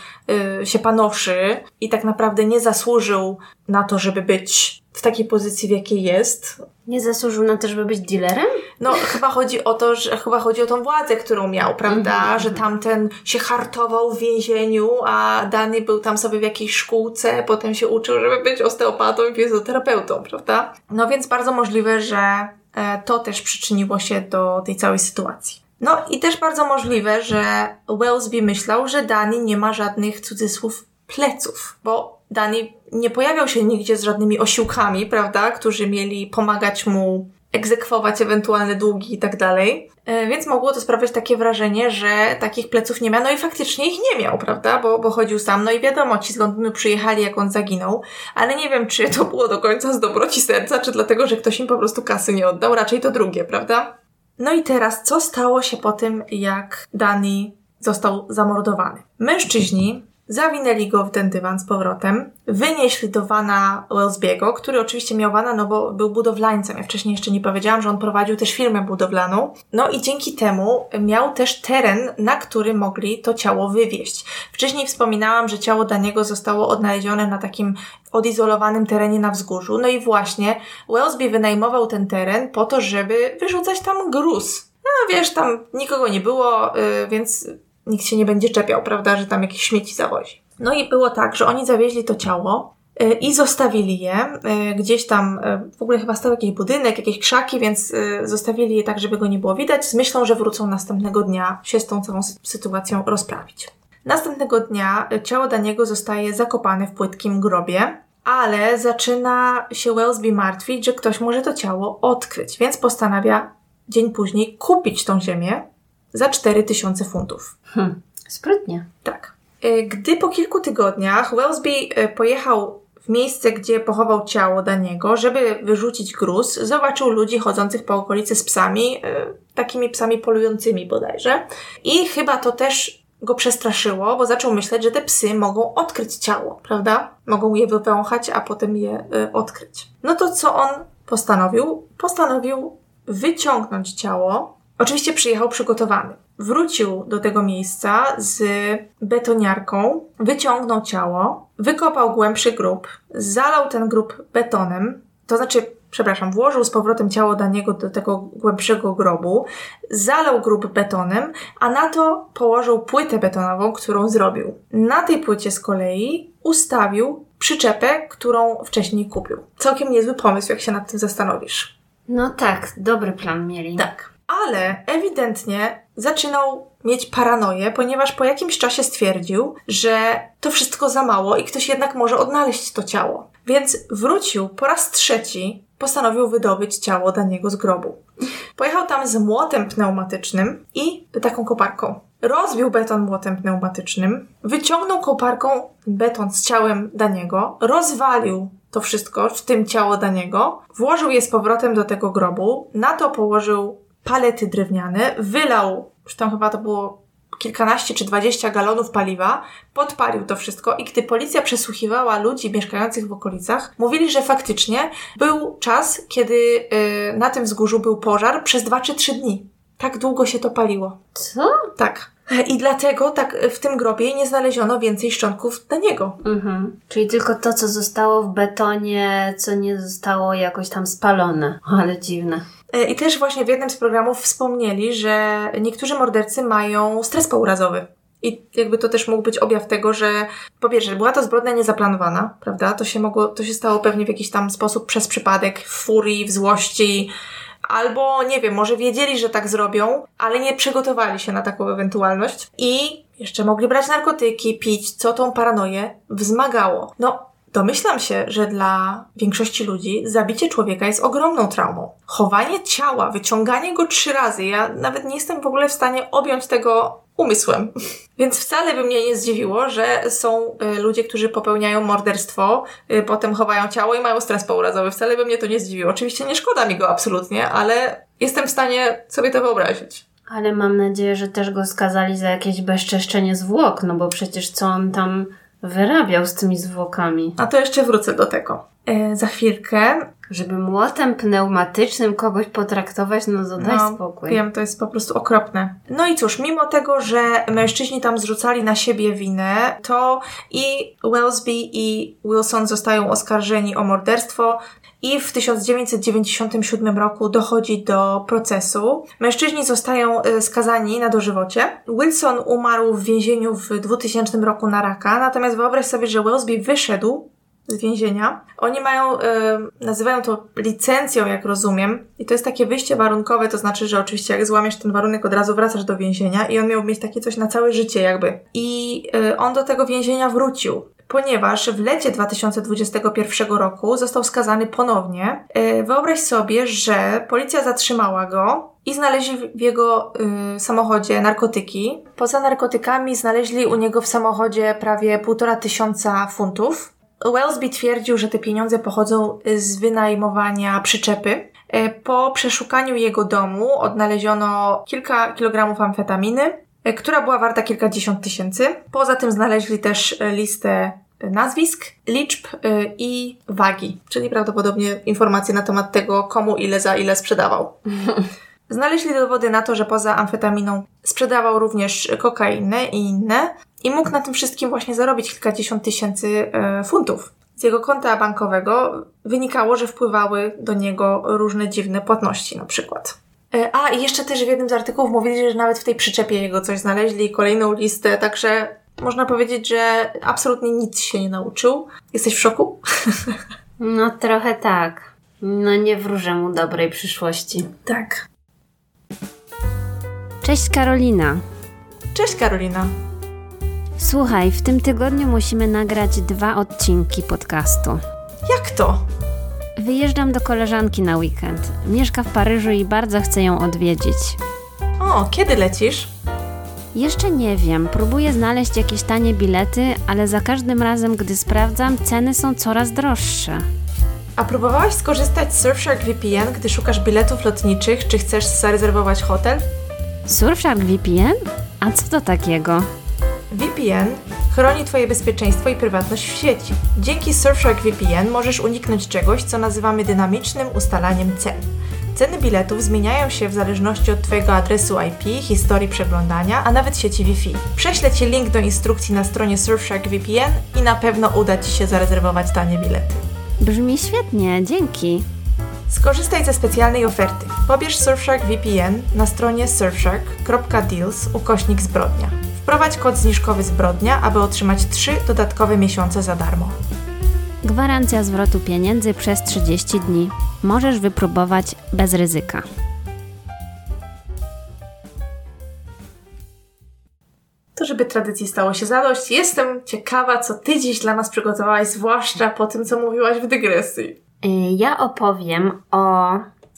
y, się panoszy i tak naprawdę nie zasłużył na to, żeby być w takiej pozycji, w jakiej jest. Nie zasłużył na to, żeby być dealerem? No, chyba chodzi o to, że chyba chodzi o tą władzę, którą miał, prawda? Mm -hmm. Że tamten się hartował w więzieniu, a Dany był tam sobie w jakiejś szkółce, potem się uczył, żeby być osteopatą i fizjoterapeutą, prawda? No więc bardzo możliwe, że e, to też przyczyniło się do tej całej sytuacji. No i też bardzo możliwe, że Wellsby myślał, że Dany nie ma żadnych cudzysłów pleców, bo Dani nie pojawiał się nigdzie z żadnymi osiłkami, prawda, którzy mieli pomagać mu egzekwować ewentualne długi i tak dalej. E, więc mogło to sprawiać takie wrażenie, że takich pleców nie miał. No i faktycznie ich nie miał, prawda? Bo, bo chodził sam. No i wiadomo, ci z Londynu przyjechali, jak on zaginął. Ale nie wiem, czy to było do końca z dobroci serca, czy dlatego, że ktoś im po prostu kasy nie oddał. Raczej to drugie, prawda? No i teraz, co stało się po tym, jak Dani został zamordowany? Mężczyźni Zawinęli go w ten dywan z powrotem, wynieśli do wana Wellsbiego, który oczywiście miał wana, no bo był budowlańcem. Ja wcześniej jeszcze nie powiedziałam, że on prowadził też firmę budowlaną. No i dzięki temu miał też teren, na który mogli to ciało wywieźć. Wcześniej wspominałam, że ciało Daniego zostało odnalezione na takim odizolowanym terenie na wzgórzu. No i właśnie Wellsby wynajmował ten teren po to, żeby wyrzucać tam gruz. No wiesz, tam nikogo nie było, yy, więc nikt się nie będzie czepiał, prawda, że tam jakieś śmieci zawozi. No i było tak, że oni zawieźli to ciało y, i zostawili je y, gdzieś tam, y, w ogóle chyba stał jakiś budynek, jakieś krzaki, więc zostawili je tak, żeby go nie było widać, z myślą, że wrócą następnego dnia się z tą całą sytuacją rozprawić. Następnego dnia ciało Daniego zostaje zakopane w płytkim grobie, ale zaczyna się Wellsby martwić, że ktoś może to ciało odkryć, więc postanawia dzień później kupić tą ziemię za 4000 funtów. Hmm, sprytnie. Tak. E, gdy po kilku tygodniach Wellsby e, pojechał w miejsce, gdzie pochował ciało Daniego, żeby wyrzucić gruz, zobaczył ludzi chodzących po okolicy z psami, e, takimi psami polującymi bodajże. I chyba to też go przestraszyło, bo zaczął myśleć, że te psy mogą odkryć ciało, prawda? Mogą je wypęchać, a potem je odkryć. No to co on postanowił? Postanowił wyciągnąć ciało Oczywiście przyjechał przygotowany. Wrócił do tego miejsca z betoniarką, wyciągnął ciało, wykopał głębszy grób, zalał ten grób betonem, to znaczy, przepraszam, włożył z powrotem ciało Daniego do tego głębszego grobu, zalał grób betonem, a na to położył płytę betonową, którą zrobił. Na tej płycie z kolei ustawił przyczepę, którą wcześniej kupił. Całkiem niezły pomysł, jak się nad tym zastanowisz. No tak, dobry plan mieli. Tak ale ewidentnie zaczynał mieć paranoję, ponieważ po jakimś czasie stwierdził, że to wszystko za mało i ktoś jednak może odnaleźć to ciało. Więc wrócił po raz trzeci, postanowił wydobyć ciało Daniego z grobu. Pojechał tam z młotem pneumatycznym i taką koparką. Rozbił beton młotem pneumatycznym, wyciągnął koparką beton z ciałem Daniego, rozwalił to wszystko, w tym ciało Daniego, włożył je z powrotem do tego grobu, na to położył palety drewniane, wylał, już tam chyba to było kilkanaście czy dwadzieścia galonów paliwa, podpalił to wszystko i gdy policja przesłuchiwała ludzi mieszkających w okolicach, mówili, że faktycznie był czas, kiedy yy, na tym wzgórzu był pożar przez dwa czy trzy dni. Tak długo się to paliło. Co? Tak. I dlatego tak w tym grobie nie znaleziono więcej szczątków na niego. Mhm. Czyli tylko to, co zostało w betonie, co nie zostało jakoś tam spalone. Ale dziwne. E, I też właśnie w jednym z programów wspomnieli, że niektórzy mordercy mają stres pourazowy. I jakby to też mógł być objaw tego, że po pierwsze, była to zbrodnia niezaplanowana, prawda? To się mogło, to się stało pewnie w jakiś tam sposób przez przypadek, w furii, w złości, albo nie wiem, może wiedzieli, że tak zrobią, ale nie przygotowali się na taką ewentualność i jeszcze mogli brać narkotyki, pić, co tą paranoję wzmagało. No, Domyślam się, że dla większości ludzi zabicie człowieka jest ogromną traumą. Chowanie ciała, wyciąganie go trzy razy, ja nawet nie jestem w ogóle w stanie objąć tego umysłem. Więc wcale by mnie nie zdziwiło, że są y, ludzie, którzy popełniają morderstwo, y, potem chowają ciało i mają stres pourazowy. Wcale by mnie to nie zdziwiło. Oczywiście nie szkoda mi go absolutnie, ale jestem w stanie sobie to wyobrazić. Ale mam nadzieję, że też go skazali za jakieś bezczeszczenie zwłok, no bo przecież co on tam wyrabiał z tymi zwłokami. A to jeszcze wrócę do tego. E, za chwilkę. Żeby młotem pneumatycznym kogoś potraktować, no to daj No, spokój. Wiem, to jest po prostu okropne. No i cóż, mimo tego, że mężczyźni tam zrzucali na siebie winę, to i Wellesby i Wilson zostają oskarżeni o morderstwo. I w 1997 roku dochodzi do procesu. Mężczyźni zostają e, skazani na dożywocie. Wilson umarł w więzieniu w 2000 roku na raka, natomiast wyobraź sobie, że Wellesby wyszedł z więzienia. Oni mają, e, nazywają to licencją, jak rozumiem, i to jest takie wyjście warunkowe, to znaczy, że oczywiście jak złamiesz ten warunek, od razu wracasz do więzienia i on miał mieć takie coś na całe życie jakby. I e, on do tego więzienia wrócił. Ponieważ w lecie 2021 roku został skazany ponownie. E, Wyobraź sobie, że policja zatrzymała go i znaleźli w jego y, samochodzie narkotyki. Poza narkotykami znaleźli u niego w samochodzie prawie półtora tysiąca funtów. Wellesby twierdził, że te pieniądze pochodzą z wynajmowania przyczepy. E, Po przeszukaniu jego domu odnaleziono kilka kilogramów amfetaminy, e, która była warta kilkadziesiąt tysięcy. Poza tym znaleźli też listę nazwisk, liczb i wagi, czyli prawdopodobnie informacje na temat tego, komu ile za ile sprzedawał. Znaleźli dowody na to, że poza amfetaminą sprzedawał również kokainę i inne i mógł na tym wszystkim właśnie zarobić kilkadziesiąt tysięcy e, funtów. Z jego konta bankowego wynikało, że wpływały do niego różne dziwne płatności na przykład. E, A, i jeszcze też w jednym z artykułów mówili, że nawet w tej przyczepie jego coś znaleźli, kolejną listę, także można powiedzieć, że absolutnie nic się nie nauczył. Jesteś w szoku? No trochę tak. No nie wróżę mu dobrej przyszłości. Tak. Cześć Karolina. Cześć Karolina. Słuchaj, w tym tygodniu musimy nagrać dwa odcinki podcastu. Jak to? Wyjeżdżam do koleżanki na weekend. Mieszka w Paryżu i bardzo chcę ją odwiedzić. O, kiedy lecisz? Jeszcze nie wiem, próbuję znaleźć jakieś tanie bilety, ale za każdym razem, gdy sprawdzam, ceny są coraz droższe. A próbowałaś skorzystać z Surfshark VPN, gdy szukasz biletów lotniczych, czy chcesz zarezerwować hotel? Surfshark VPN? A co to takiego? VPN chroni Twoje bezpieczeństwo i prywatność w sieci. Dzięki Surfshark VPN możesz uniknąć czegoś, co nazywamy dynamicznym ustalaniem cen. Ceny biletów zmieniają się w zależności od Twojego adresu IP, historii przeglądania, a nawet sieci Wi-Fi. Prześlę Ci link do instrukcji na stronie Surfshark VPN i na pewno uda Ci się zarezerwować tanie bilety. Brzmi świetnie, dzięki. Skorzystaj ze specjalnej oferty. Pobierz Surfshark VPN na stronie surfshark.deals ukośnik zbrodnia. Wprowadź kod zniżkowy zbrodnia, aby otrzymać 3 dodatkowe miesiące za darmo. Gwarancja zwrotu pieniędzy przez 30 dni. Możesz wypróbować bez ryzyka. To, żeby tradycji stało się zadość, jestem ciekawa, co Ty dziś dla nas przygotowałaś, zwłaszcza po tym, co mówiłaś w dygresji. Y, Ja opowiem o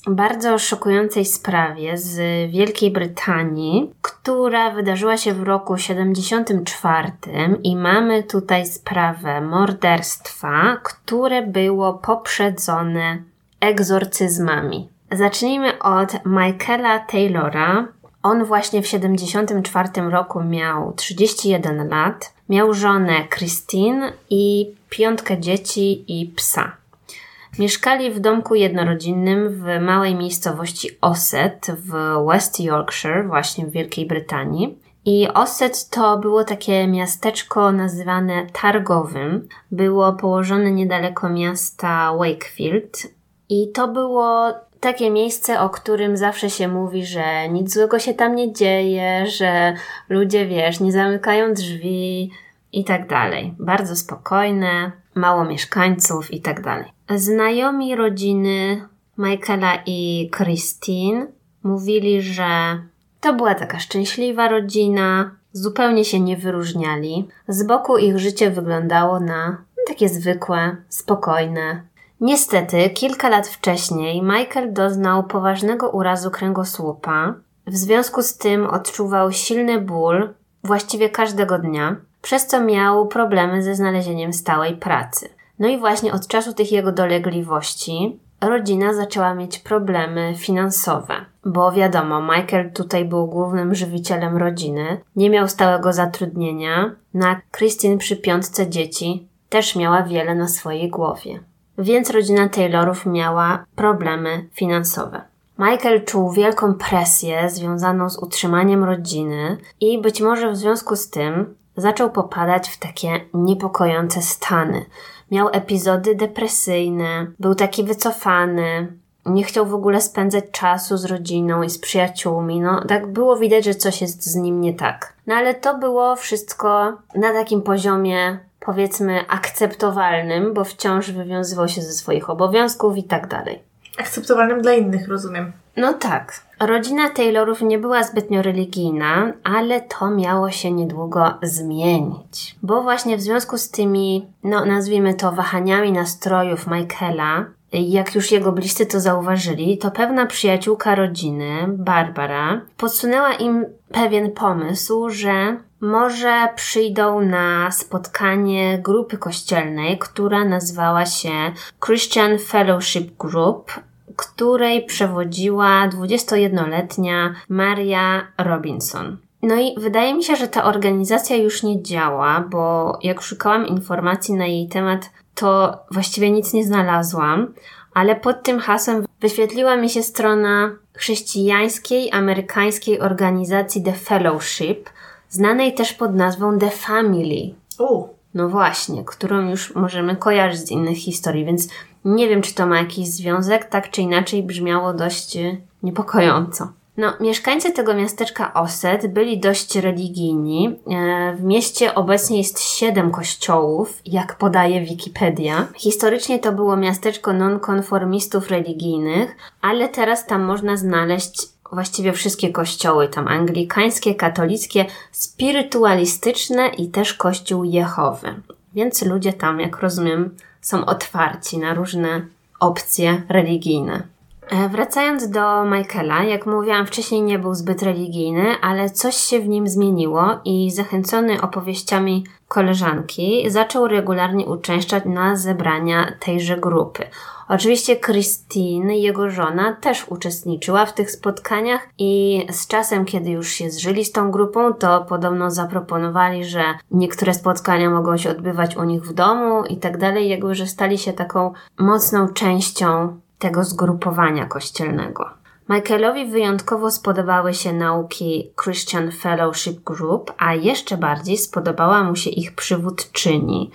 bardzo szokującej sprawie z Wielkiej Brytanii, która wydarzyła się w roku 74 i mamy tutaj sprawę morderstwa, które było poprzedzone egzorcyzmami. Zacznijmy od Michaela Taylora. On właśnie w 74 roku miał 31 lat, miał żonę Christine i piątkę dzieci i psa. Mieszkali w domku jednorodzinnym w małej miejscowości Osset w West Yorkshire, właśnie w Wielkiej Brytanii. I Osset to było takie miasteczko nazywane targowym. Było położone niedaleko miasta Wakefield. I to było takie miejsce, o którym zawsze się mówi, że nic złego się tam nie dzieje, że ludzie, wiesz, nie zamykają drzwi i tak dalej. Bardzo spokojne, mało mieszkańców i tak dalej. Znajomi rodziny Michaela i Christine mówili, że to była taka szczęśliwa rodzina, zupełnie się nie wyróżniali. Z boku ich życie wyglądało na takie zwykłe, spokojne. Niestety, kilka lat wcześniej Michael doznał poważnego urazu kręgosłupa. W związku z tym odczuwał silny ból właściwie każdego dnia, przez co miał problemy ze znalezieniem stałej pracy. No i właśnie od czasu tych jego dolegliwości rodzina zaczęła mieć problemy finansowe, bo wiadomo, Michael tutaj był głównym żywicielem rodziny, nie miał stałego zatrudnienia, na Christine przy piątce dzieci też miała wiele na swojej głowie. Więc rodzina Taylorów miała problemy finansowe. Michael czuł wielką presję związaną z utrzymaniem rodziny i być może w związku z tym zaczął popadać w takie niepokojące stany. Miał epizody depresyjne, był taki wycofany, nie chciał w ogóle spędzać czasu z rodziną i z przyjaciółmi. No, tak było widać, że coś jest z nim nie tak. No ale to było wszystko na takim poziomie, powiedzmy, akceptowalnym, bo wciąż wywiązywał się ze swoich obowiązków i tak dalej. Akceptowalnym dla innych, rozumiem. No tak. Rodzina Taylorów nie była zbytnio religijna, ale to miało się niedługo zmienić. Bo właśnie w związku z tymi, no nazwijmy to, wahaniami nastrojów Michaela, jak już jego bliscy to zauważyli, to pewna przyjaciółka rodziny, Barbara, podsunęła im pewien pomysł, że może przyjdą na spotkanie grupy kościelnej, która nazywała się Christian Fellowship Group której przewodziła 21-letnia Maria Robinson. No i wydaje mi się, że ta organizacja już nie działa, bo jak szukałam informacji na jej temat, to właściwie nic nie znalazłam, ale pod tym hasłem wyświetliła mi się strona chrześcijańskiej amerykańskiej organizacji The Fellowship, znanej też pod nazwą The Family. U. No właśnie, którą już możemy kojarzyć z innych historii, więc nie wiem, czy to ma jakiś związek, tak czy inaczej brzmiało dość e, niepokojąco. No, mieszkańcy tego miasteczka Oset byli dość religijni. E, w mieście obecnie jest siedem kościołów, jak podaje Wikipedia. Historycznie to było miasteczko nonkonformistów religijnych, ale teraz tam można znaleźć właściwie wszystkie kościoły, tam anglikańskie, katolickie, spirytualistyczne i też kościół Jehowy. Więc ludzie tam, jak rozumiem, są otwarci na różne opcje religijne. E, wracając do Michaela, jak mówiłam wcześniej, nie był zbyt religijny, ale coś się w nim zmieniło i zachęcony opowieściami koleżanki zaczął regularnie uczęszczać na zebrania tejże grupy. Oczywiście Christine, jego żona, też uczestniczyła w tych spotkaniach i z czasem, kiedy już się zżyli z tą grupą, to podobno zaproponowali, że niektóre spotkania mogą się odbywać u nich w domu i tak dalej, jakby, że stali się taką mocną częścią tego zgrupowania kościelnego. Michaelowi wyjątkowo spodobały się nauki Christian Fellowship Group, a jeszcze bardziej spodobała mu się ich przywódczyni,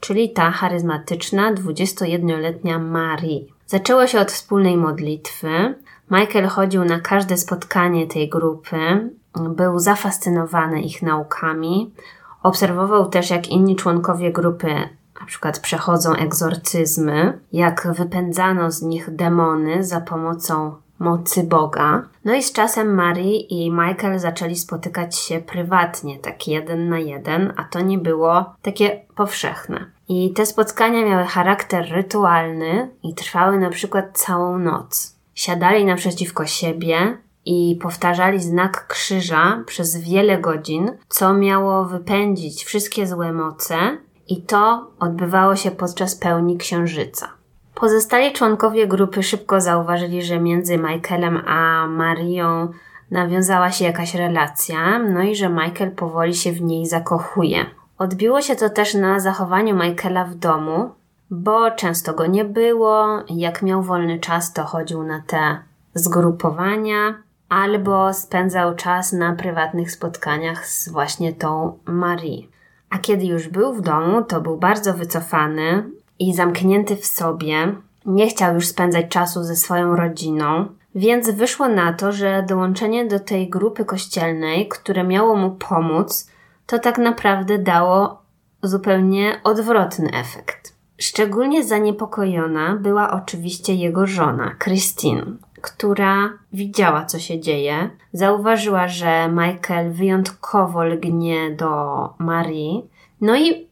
czyli ta charyzmatyczna 21-letnia Marie. Zaczęło się od wspólnej modlitwy. Michael chodził na każde spotkanie tej grupy, był zafascynowany ich naukami, obserwował też, jak inni członkowie grupy na przykład przechodzą egzorcyzmy, jak wypędzano z nich demony za pomocą mocy Boga. No i z czasem Mary i Michael zaczęli spotykać się prywatnie, tak jeden na jeden, a to nie było takie powszechne. I te spotkania miały charakter rytualny i trwały na przykład całą noc. Siadali naprzeciwko siebie i powtarzali znak krzyża przez wiele godzin, co miało wypędzić wszystkie złe moce, i to odbywało się podczas pełni księżyca. Pozostali członkowie grupy szybko zauważyli, że między Michaelem a Marią nawiązała się jakaś relacja, no i że Michael powoli się w niej zakochuje. Odbiło się to też na zachowaniu Michaela w domu, bo często go nie było, jak miał wolny czas, to chodził na te zgrupowania, albo spędzał czas na prywatnych spotkaniach z właśnie tą Marie. A kiedy już był w domu, to był bardzo wycofany i zamknięty w sobie. Nie chciał już spędzać czasu ze swoją rodziną, więc wyszło na to, że dołączenie do tej grupy kościelnej, które miało mu pomóc, to tak naprawdę dało zupełnie odwrotny efekt. Szczególnie zaniepokojona była oczywiście jego żona, Christine, która widziała, co się dzieje. Zauważyła, że Michael wyjątkowo lgnie do Marii, no i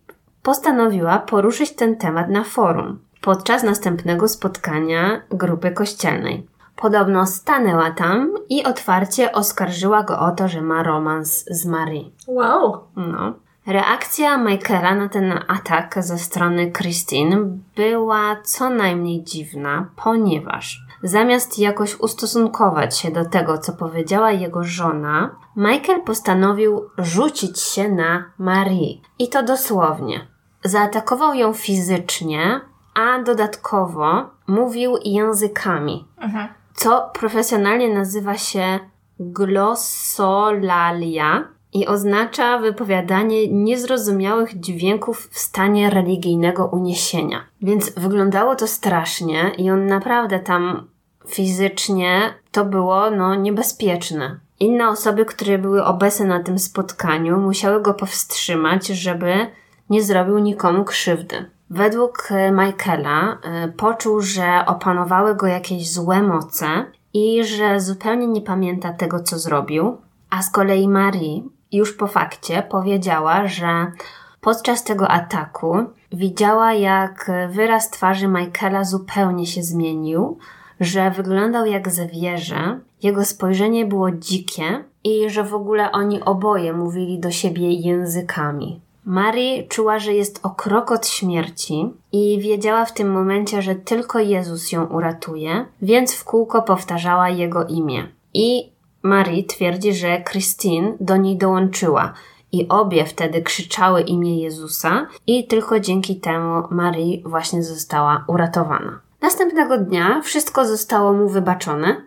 postanowiła poruszyć ten temat na forum podczas następnego spotkania grupy kościelnej. Podobno stanęła tam i otwarcie oskarżyła go o to, że ma romans z Marie. Wow. No. Reakcja Michaela na ten atak ze strony Christine była co najmniej dziwna, ponieważ zamiast jakoś ustosunkować się do tego, co powiedziała jego żona, Michael postanowił rzucić się na Marie. I to dosłownie. Zaatakował ją fizycznie, a dodatkowo mówił językami, Mhm. co profesjonalnie nazywa się glossolalia i oznacza wypowiadanie niezrozumiałych dźwięków w stanie religijnego uniesienia. Więc wyglądało to strasznie i on naprawdę tam fizycznie to było no niebezpieczne. Inne osoby, które były obecne na tym spotkaniu, musiały go powstrzymać, żeby nie zrobił nikomu krzywdy. Według e, Michaela e, poczuł, że opanowały go jakieś złe moce i że zupełnie nie pamięta tego, co zrobił. A z kolei Marie już po fakcie powiedziała, że podczas tego ataku widziała, jak wyraz twarzy Michaela zupełnie się zmienił, że wyglądał jak zwierzę, jego spojrzenie było dzikie i że w ogóle oni oboje mówili do siebie językami. Marie czuła, że jest o krok od śmierci i wiedziała w tym momencie, że tylko Jezus ją uratuje, więc w kółko powtarzała jego imię. I Marie twierdzi, że Christine do niej dołączyła i obie wtedy krzyczały imię Jezusa i tylko dzięki temu Marie właśnie została uratowana. Następnego dnia wszystko zostało mu wybaczone.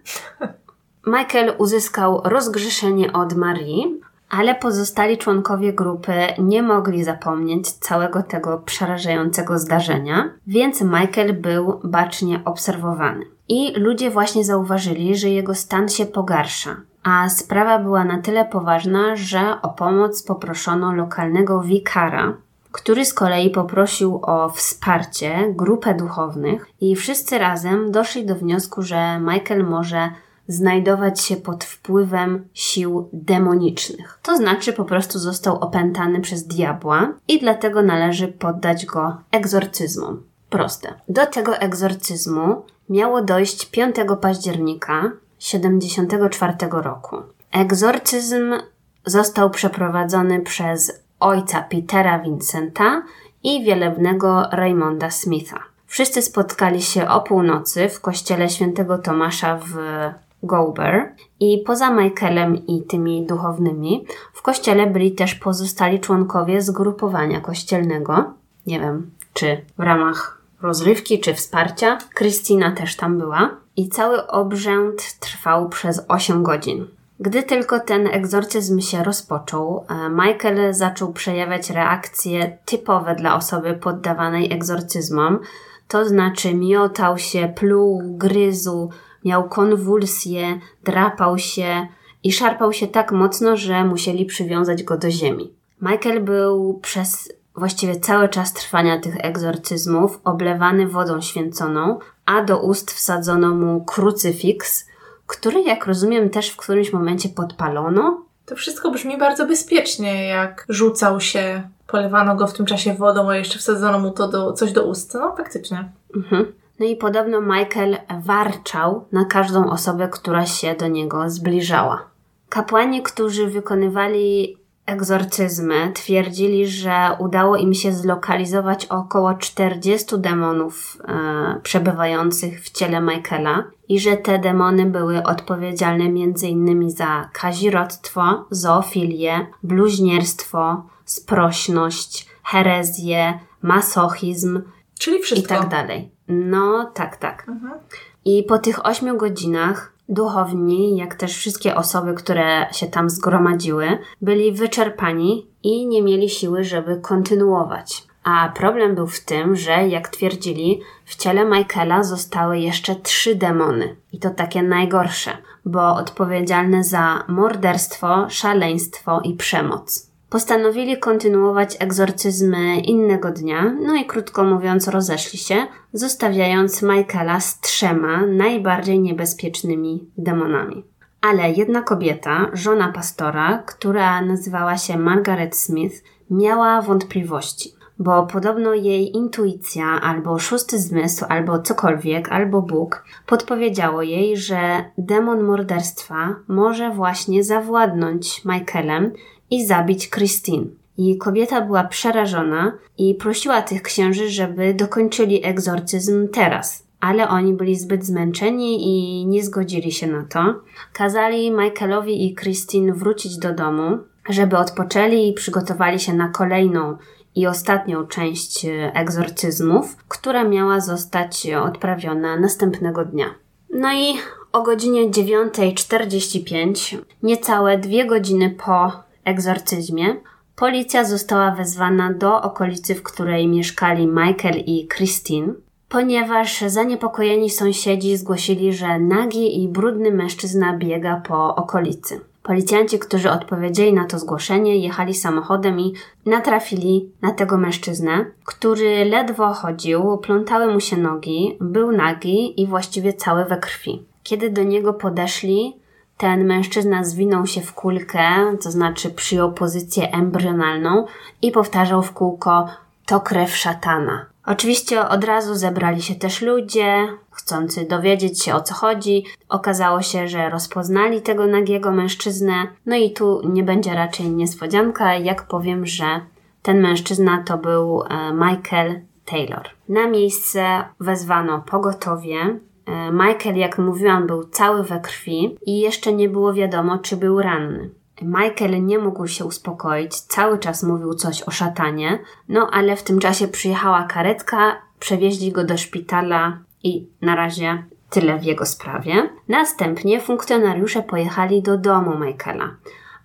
Michael uzyskał rozgrzeszenie od Marii, ale pozostali członkowie grupy nie mogli zapomnieć całego tego przerażającego zdarzenia, więc Michael był bacznie obserwowany. I ludzie właśnie zauważyli, że jego stan się pogarsza. A sprawa była na tyle poważna, że o pomoc poproszono lokalnego wikara, który z kolei poprosił o wsparcie grupę duchownych i wszyscy razem doszli do wniosku, że Michael może znajdować się pod wpływem sił demonicznych. To znaczy po prostu został opętany przez diabła i dlatego należy poddać go egzorcyzmom. Proste. Do tego egzorcyzmu miało dojść 5 października 74 roku. Egzorcyzm został przeprowadzony przez ojca Petera Vincenta i wielebnego Raymonda Smitha. Wszyscy spotkali się o północy w kościele świętego Tomasza w Gober i poza Michaelem i tymi duchownymi w kościele byli też pozostali członkowie zgrupowania kościelnego. Nie wiem, czy w ramach rozrywki, czy wsparcia. Krystyna też tam była. I cały obrzęd trwał przez 8 godzin. Gdy tylko ten egzorcyzm się rozpoczął, e, Michael zaczął przejawiać reakcje typowe dla osoby poddawanej egzorcyzmom, to znaczy miotał się, pluł, gryzł, miał konwulsje, drapał się i szarpał się tak mocno, że musieli przywiązać go do ziemi. Michael był przez właściwie cały czas trwania tych egzorcyzmów oblewany wodą święconą, a do ust wsadzono mu krucyfiks, który, jak rozumiem, też w którymś momencie podpalono. To wszystko brzmi bardzo bezpiecznie, jak rzucał się, polewano go w tym czasie wodą, a jeszcze wsadzono mu to do, coś do ust. No, faktycznie. Mhm. No i podobno Michael warczał na każdą osobę, która się do niego zbliżała. Kapłani, którzy wykonywali egzorcyzmy twierdzili, że udało im się zlokalizować około 40 demonów e, przebywających w ciele Michaela i że te demony były odpowiedzialne m.in. za kazirodztwo, zoofilię, bluźnierstwo, sprośność, herezję, masochizm Czyli i wszystko. tak dalej. No, tak, tak. Mhm. I po tych ośmiu godzinach duchowni, jak też wszystkie osoby, które się tam zgromadziły, byli wyczerpani i nie mieli siły, żeby kontynuować. A problem był w tym, że jak twierdzili, w ciele Michaela zostały jeszcze trzy demony. I to takie najgorsze, bo odpowiedzialne za morderstwo, szaleństwo i przemoc. Postanowili kontynuować egzorcyzmy innego dnia, no i krótko mówiąc rozeszli się, zostawiając Michaela z trzema najbardziej niebezpiecznymi demonami. Ale jedna kobieta, żona pastora, która nazywała się Margaret Smith, miała wątpliwości, bo podobno jej intuicja, albo szósty zmysł, albo cokolwiek, albo Bóg podpowiedziało jej, że demon morderstwa może właśnie zawładnąć Michaelem i zabić Christine. I kobieta była przerażona i prosiła tych księży, żeby dokończyli egzorcyzm teraz. Ale oni byli zbyt zmęczeni i nie zgodzili się na to. Kazali Michaelowi i Christine wrócić do domu, żeby odpoczęli i przygotowali się na kolejną i ostatnią część e, egzorcyzmów, która miała zostać odprawiona następnego dnia. No i o godzinie 9.45, niecałe dwie godziny po egzorcyzmie, policja została wezwana do okolicy, w której mieszkali Michael i Christine, ponieważ zaniepokojeni sąsiedzi zgłosili, że nagi i brudny mężczyzna biega po okolicy. Policjanci, którzy odpowiedzieli na to zgłoszenie, jechali samochodem i natrafili na tego mężczyznę, który ledwo chodził, plątały mu się nogi, był nagi i właściwie cały we krwi. Kiedy do niego podeszli, ten mężczyzna zwinął się w kulkę, to znaczy przyjął pozycję embrionalną i powtarzał w kółko to krew szatana. Oczywiście od razu zebrali się też ludzie, chcący dowiedzieć się o co chodzi. Okazało się, że rozpoznali tego nagiego mężczyznę. No i tu nie będzie raczej niespodzianka, jak powiem, że ten mężczyzna to był e, Michael Taylor. Na miejsce wezwano pogotowie. E, Michael, jak mówiłam, był cały we krwi i jeszcze nie było wiadomo, czy był ranny. Michael nie mógł się uspokoić, cały czas mówił coś o szatanie, no ale w tym czasie przyjechała karetka, przewieźli go do szpitala i na razie tyle w jego sprawie. Następnie funkcjonariusze pojechali do domu Michaela,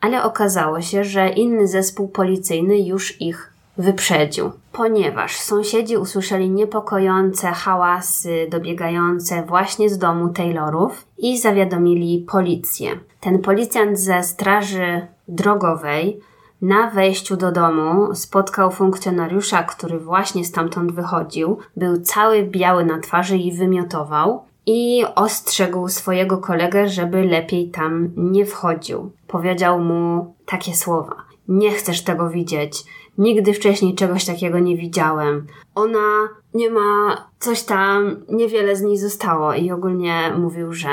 ale okazało się, że inny zespół policyjny już ich wyprzedził, ponieważ sąsiedzi usłyszeli niepokojące hałasy dobiegające właśnie z domu Taylorów i zawiadomili policję. Ten policjant ze straży drogowej na wejściu do domu spotkał funkcjonariusza, który właśnie stamtąd wychodził. Był cały biały na twarzy i wymiotował. I ostrzegł swojego kolegę, żeby lepiej tam nie wchodził. Powiedział mu takie słowa: Nie chcesz tego widzieć. Nigdy wcześniej czegoś takiego nie widziałem. Ona nie ma coś tam, niewiele z niej zostało i ogólnie mówił, że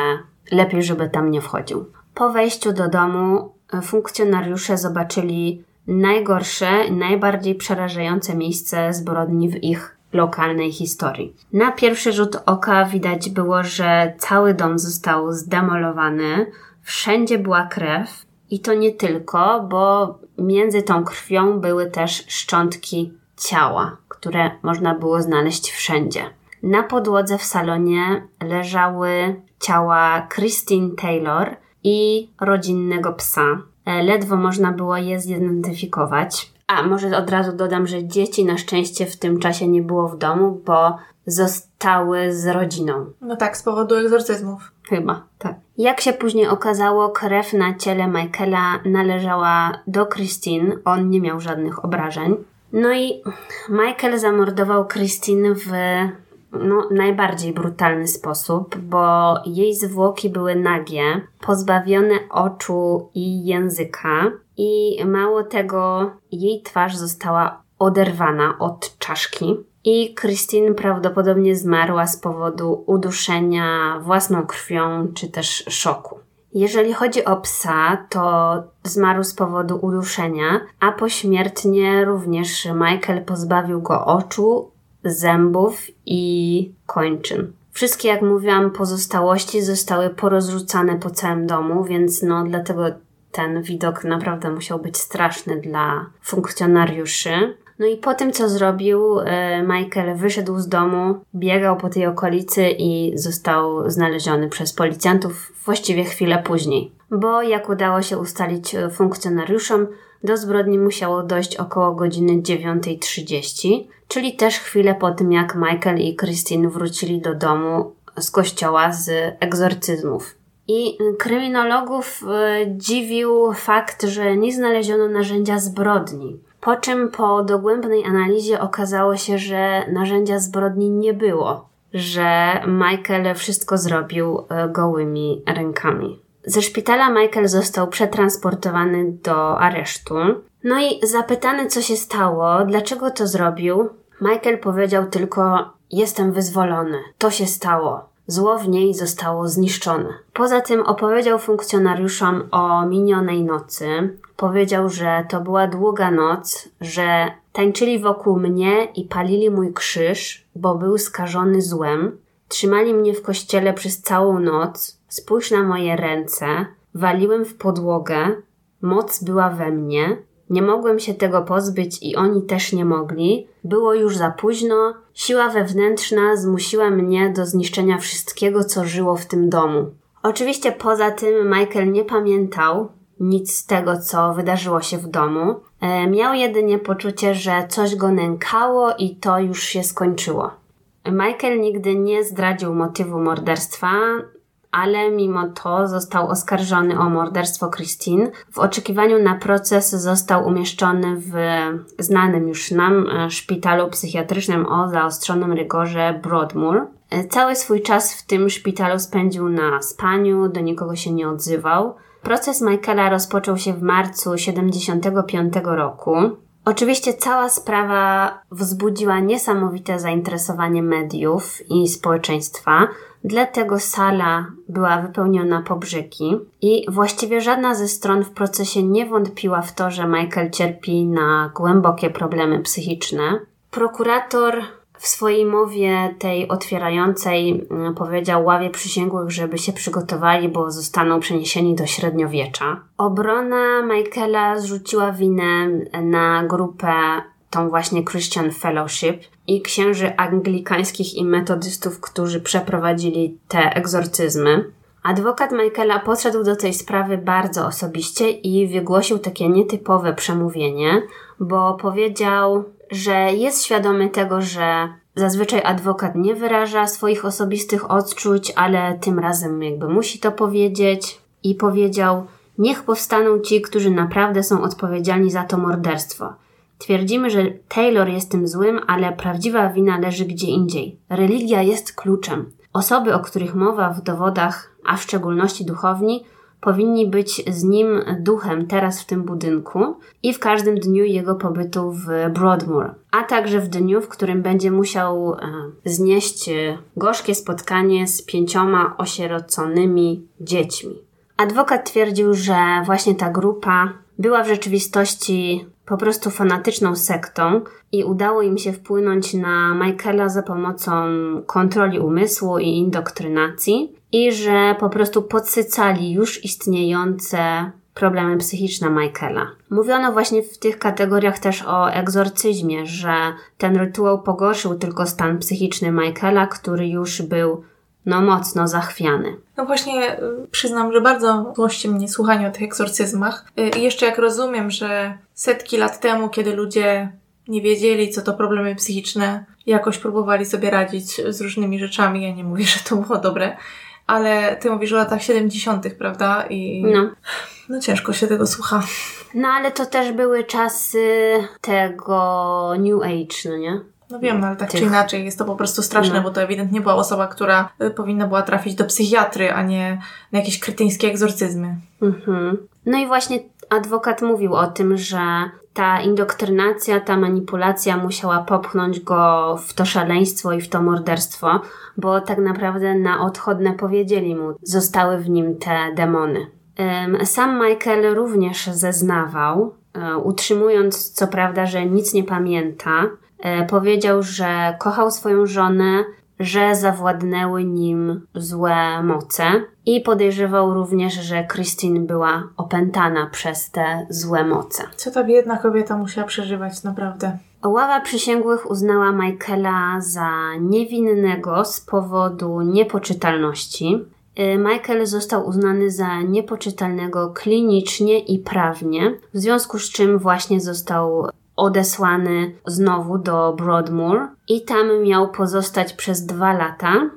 lepiej, żeby tam nie wchodził. Po wejściu do domu funkcjonariusze zobaczyli najgorsze, najbardziej przerażające miejsce zbrodni w ich lokalnej historii. Na pierwszy rzut oka widać było, że cały dom został zdemolowany, wszędzie była krew i to nie tylko, bo między tą krwią były też szczątki ciała, które można było znaleźć wszędzie. Na podłodze w salonie leżały ciała Christine Taylor i rodzinnego psa. E, Ledwo można było je zidentyfikować. A może od razu dodam, że dzieci na szczęście w tym czasie nie było w domu, bo zostały z rodziną. No tak, z powodu egzorcyzmów. Chyba, tak. Jak się później okazało, krew na ciele Michaela należała do Christine. On nie miał żadnych obrażeń. No i Michael zamordował Christine w no, najbardziej brutalny sposób, bo jej zwłoki były nagie, pozbawione oczu i języka, i mało tego, jej twarz została oderwana od czaszki. I Christine prawdopodobnie zmarła z powodu uduszenia własną krwią czy też szoku. Jeżeli chodzi o psa, to zmarł z powodu uduszenia, a pośmiertnie również Michael pozbawił go oczu, zębów i kończyn. Wszystkie, jak mówiłam, pozostałości zostały porozrzucane po całym domu, więc no dlatego ten widok naprawdę musiał być straszny dla funkcjonariuszy. No i po tym, co zrobił, e, Michael wyszedł z domu, biegał po tej okolicy i został znaleziony przez policjantów właściwie chwilę później. Bo jak udało się ustalić e, funkcjonariuszom, do zbrodni musiało dojść około godziny 9.30, czyli też chwilę po tym, jak Michael i Christine wrócili do domu z kościoła z egzorcyzmów. I kryminologów e, dziwił fakt, że nie znaleziono narzędzia zbrodni. Po czym po dogłębnej analizie okazało się, że narzędzia zbrodni nie było, że Michael wszystko zrobił e, gołymi rękami. Ze szpitala Michael został przetransportowany do aresztu. No i zapytany, co się stało, dlaczego to zrobił, Michael powiedział tylko: Jestem wyzwolony. To się stało. Zło w niej zostało zniszczone. Poza tym opowiedział funkcjonariuszom o minionej nocy. Powiedział, że to była długa noc, że tańczyli wokół mnie i palili mój krzyż, bo był skażony złem. Trzymali mnie w kościele przez całą noc. Spójrz na moje ręce. Waliłem w podłogę. Moc była we mnie. Nie mogłem się tego pozbyć i oni też nie mogli. Było już za późno. Siła wewnętrzna zmusiła mnie do zniszczenia wszystkiego, co żyło w tym domu. Oczywiście poza tym Michael nie pamiętał nic z tego, co wydarzyło się w domu. E, miał jedynie poczucie, że coś go nękało i to już się skończyło. Michael nigdy nie zdradził motywu morderstwa, ale mimo to został oskarżony o morderstwo Christine. W oczekiwaniu na proces został umieszczony w znanym już nam e, szpitalu psychiatrycznym o zaostrzonym rygorze Broadmoor. E, cały swój czas w tym szpitalu spędził na spaniu, do nikogo się nie odzywał. Proces Michaela rozpoczął się w marcu 75 roku. Oczywiście cała sprawa wzbudziła niesamowite zainteresowanie mediów i społeczeństwa, dlatego sala była wypełniona po i właściwie żadna ze stron w procesie nie wątpiła w to, że Michael cierpi na głębokie problemy psychiczne. Prokurator w swojej mowie tej otwierającej mm, powiedział ławie przysięgłych, żeby się przygotowali, bo zostaną przeniesieni do średniowiecza. Obrona Michaela zrzuciła winę na grupę tą właśnie Christian Fellowship i księży anglikańskich i metodystów, którzy przeprowadzili te egzorcyzmy. Adwokat Michaela podszedł do tej sprawy bardzo osobiście i wygłosił takie nietypowe przemówienie, bo powiedział, że jest świadomy tego, że zazwyczaj adwokat nie wyraża swoich osobistych odczuć, ale tym razem jakby musi to powiedzieć i powiedział: Niech powstaną ci, którzy naprawdę są odpowiedzialni za to morderstwo. Twierdzimy, że Taylor jest tym złym, ale prawdziwa wina leży gdzie indziej. Religia jest kluczem. Osoby, o których mowa w dowodach, a w szczególności duchowni, powinni być z nim duchem teraz w tym budynku i w każdym dniu jego pobytu w Broadmoor, a także w dniu, w którym będzie musiał e, znieść gorzkie spotkanie z pięcioma osieroconymi dziećmi. Adwokat twierdził, że właśnie ta grupa była w rzeczywistości po prostu fanatyczną sektą i udało im się wpłynąć na Michaela za pomocą kontroli umysłu i indokrynacji i że po prostu podsycali już istniejące problemy psychiczne Michaela. Mówiono właśnie w tych kategoriach też o egzorcyzmie, że ten rytuał pogorszył tylko stan psychiczny Michaela, który już był no mocno zachwiany. No właśnie y, przyznam, że bardzo złości mnie słuchanie o tych egzorcyzmach. Y, I jeszcze jak rozumiem, że setki lat temu, kiedy ludzie nie wiedzieli, co to problemy psychiczne, jakoś próbowali sobie radzić z różnymi rzeczami. Ja nie mówię, że to było dobre, ale ty mówisz o latach 70., prawda? I no. no ciężko się tego słucha. No ale to też były czasy tego New Age, no nie? No wiem, ale tak tych... czy inaczej jest to po prostu straszne, no. bo to ewidentnie była osoba, która y, powinna była trafić do psychiatry, a nie na jakieś krytyńskie egzorcyzmy. Mhm. No i właśnie adwokat mówił o tym, że ta indoktrynacja, ta manipulacja musiała popchnąć go w to szaleństwo i w to morderstwo, bo tak naprawdę na odchodne powiedzieli mu, zostały w nim te demony. Sam Michael również zeznawał, e, utrzymując co prawda, że nic nie pamięta. E, powiedział, że kochał swoją żonę, że zawładnęły nim złe moce i podejrzewał również, że Christine była opętana przez te złe moce. Co ta biedna kobieta musiała przeżywać, naprawdę? Ława przysięgłych uznała Michaela za niewinnego z powodu niepoczytalności. Y, Michael został uznany za niepoczytalnego klinicznie i prawnie, w związku z czym właśnie został odesłany znowu do Broadmoor i tam miał pozostać przez dwa lata,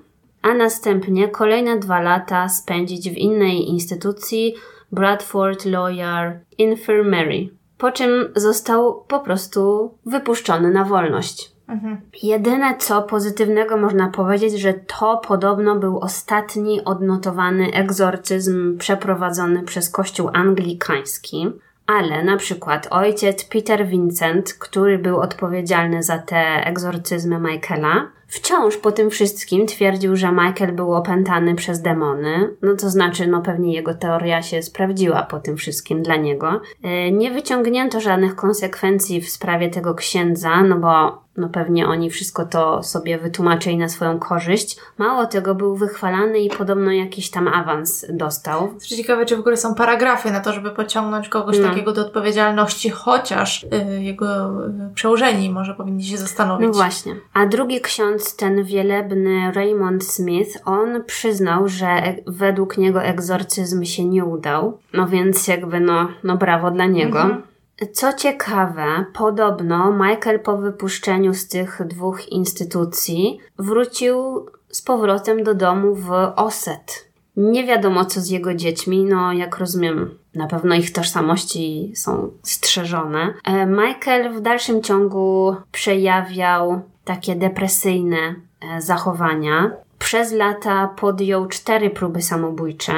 a następnie kolejne dwa lata spędzić w innej instytucji Bradford Lawyer Infirmary, po czym został po prostu wypuszczony na wolność. Mhm. Jedyne co pozytywnego można powiedzieć, że to podobno był ostatni odnotowany egzorcyzm przeprowadzony przez Kościół anglikański. Ale na przykład ojciec Peter Vincent, który był odpowiedzialny za te egzorcyzmy Michaela, wciąż po tym wszystkim twierdził, że Michael był opętany przez demony. No to znaczy, no pewnie jego teoria się sprawdziła po tym wszystkim dla niego. E, nie wyciągnięto żadnych konsekwencji w sprawie tego księdza, no bo no pewnie oni wszystko to sobie wytłumaczyli na swoją korzyść. Mało tego, był wychwalany i podobno jakiś tam awans dostał. Ciekawe, czy w ogóle są paragrafy na to, żeby pociągnąć kogoś no. takiego do odpowiedzialności, chociaż y, jego y, przełożeni może powinni się zastanowić. No właśnie. A drugi ksiądz, ten wielebny Raymond Smith, on przyznał, że według niego egzorcyzm się nie udał. No więc jakby no, no brawo dla niego. Mhm. Co ciekawe, podobno Michael po wypuszczeniu z tych dwóch instytucji wrócił z powrotem do domu w Oset. Nie wiadomo co z jego dziećmi, no jak rozumiem, na pewno ich tożsamości są strzeżone. E, Michael w dalszym ciągu przejawiał takie depresyjne e, zachowania. Przez lata podjął cztery próby samobójcze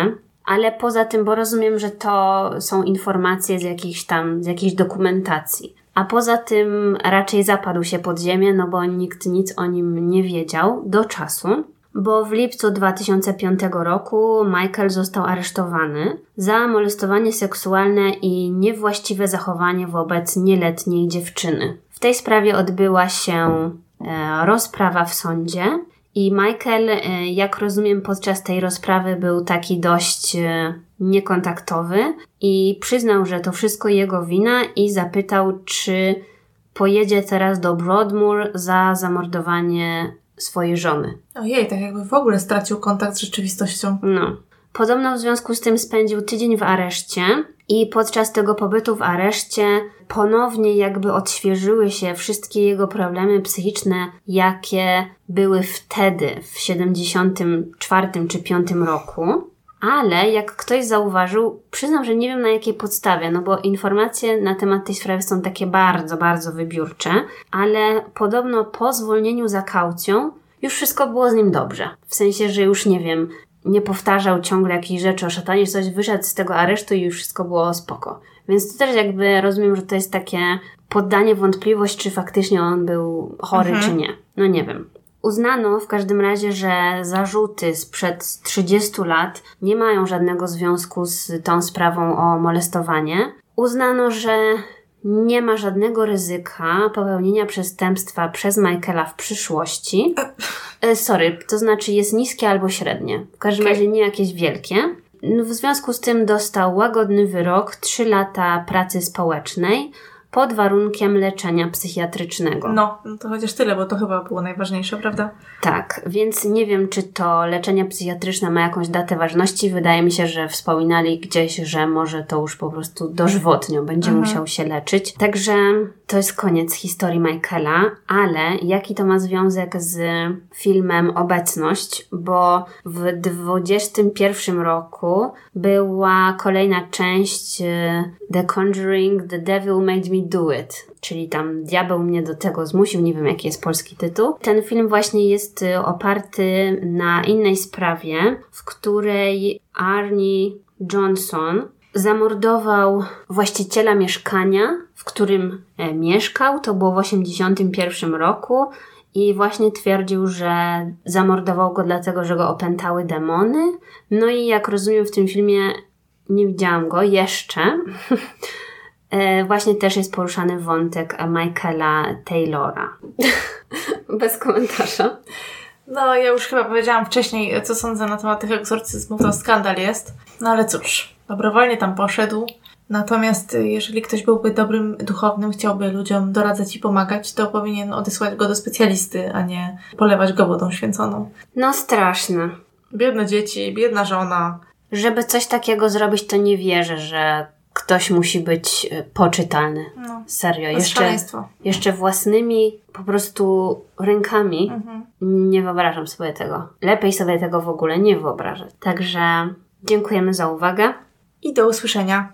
ale poza tym, bo rozumiem, że to są informacje z jakichś tam, z jakiejś dokumentacji. A poza tym raczej zapadł się pod ziemię, no bo nikt nic o nim nie wiedział do czasu, bo w lipcu 2005 roku Michael został aresztowany za molestowanie seksualne i niewłaściwe zachowanie wobec nieletniej dziewczyny. W tej sprawie odbyła się rozprawa w sądzie i Michael, e, jak rozumiem, podczas tej rozprawy był taki dość e, niekontaktowy i przyznał, że to wszystko jego wina i zapytał, czy pojedzie teraz do Broadmoor za zamordowanie swojej żony. Ojej, tak jakby w ogóle stracił kontakt z rzeczywistością. No. Podobno w związku z tym spędził tydzień w areszcie i podczas tego pobytu w areszcie ponownie jakby odświeżyły się wszystkie jego problemy psychiczne, jakie były wtedy, w 74 czy 5 roku. Ale jak ktoś zauważył, przyznam, że nie wiem na jakiej podstawie, no bo informacje na temat tej sprawy są takie bardzo, bardzo wybiórcze, ale podobno po zwolnieniu za kaucją już wszystko było z nim dobrze. W sensie, że już nie wiem, nie powtarzał ciągle jakichś rzeczy o szatanie, że coś wyszedł z tego aresztu i już wszystko było spoko. Więc to też jakby rozumiem, że to jest takie poddanie wątpliwość, czy faktycznie on był chory, mhm. czy nie. No nie wiem. Uznano w każdym razie, że zarzuty sprzed 30 lat nie mają żadnego związku z tą sprawą o molestowanie. Uznano, że nie ma żadnego ryzyka popełnienia przestępstwa przez Michaela w przyszłości. E, sorry, to znaczy jest niskie albo średnie. W każdym okay. razie nie jakieś wielkie. W związku z tym dostał łagodny wyrok, 3 lata pracy społecznej pod warunkiem leczenia psychiatrycznego. No, no to chociaż tyle, bo to chyba było najważniejsze, prawda? Tak, więc nie wiem, czy to leczenie psychiatryczne ma jakąś datę ważności. Wydaje mi się, że wspominali gdzieś, że może to już po prostu dożwotnio będzie mhm. musiał się leczyć. Także to jest koniec historii Michaela, ale jaki to ma związek z filmem Obecność, bo w 21 roku była kolejna część e, The Conjuring, The Devil Made Me Do It, czyli tam Diabeł mnie do tego zmusił, nie wiem jaki jest polski tytuł. Ten film właśnie jest y, oparty na innej sprawie, w której Arnie Johnson zamordował właściciela mieszkania, w którym e, mieszkał. To było w 1981 roku. I właśnie twierdził, że zamordował go dlatego, że go opętały demony. No i jak rozumiem w tym filmie, nie widziałam go jeszcze. E, właśnie też jest poruszany wątek Michaela Taylora. Bez komentarza. No, ja już chyba powiedziałam wcześniej, co sądzę na temat tych egzorcyzmów, to skandal jest. No ale cóż, dobrowolnie tam poszedł. Natomiast jeżeli ktoś byłby dobrym duchownym, chciałby ludziom doradzać i pomagać, to powinien odesłać go do specjalisty, a nie polewać go wodą święconą. No straszne. Biedne dzieci, biedna żona. Żeby coś takiego zrobić, to nie wierzę, że ktoś musi być e, poczytalny. No. Serio. Jeszcze, jeszcze własnymi po prostu rękami Mhm. nie wyobrażam sobie tego. Lepiej sobie tego w ogóle nie wyobrażać. Także dziękujemy za uwagę. I do usłyszenia.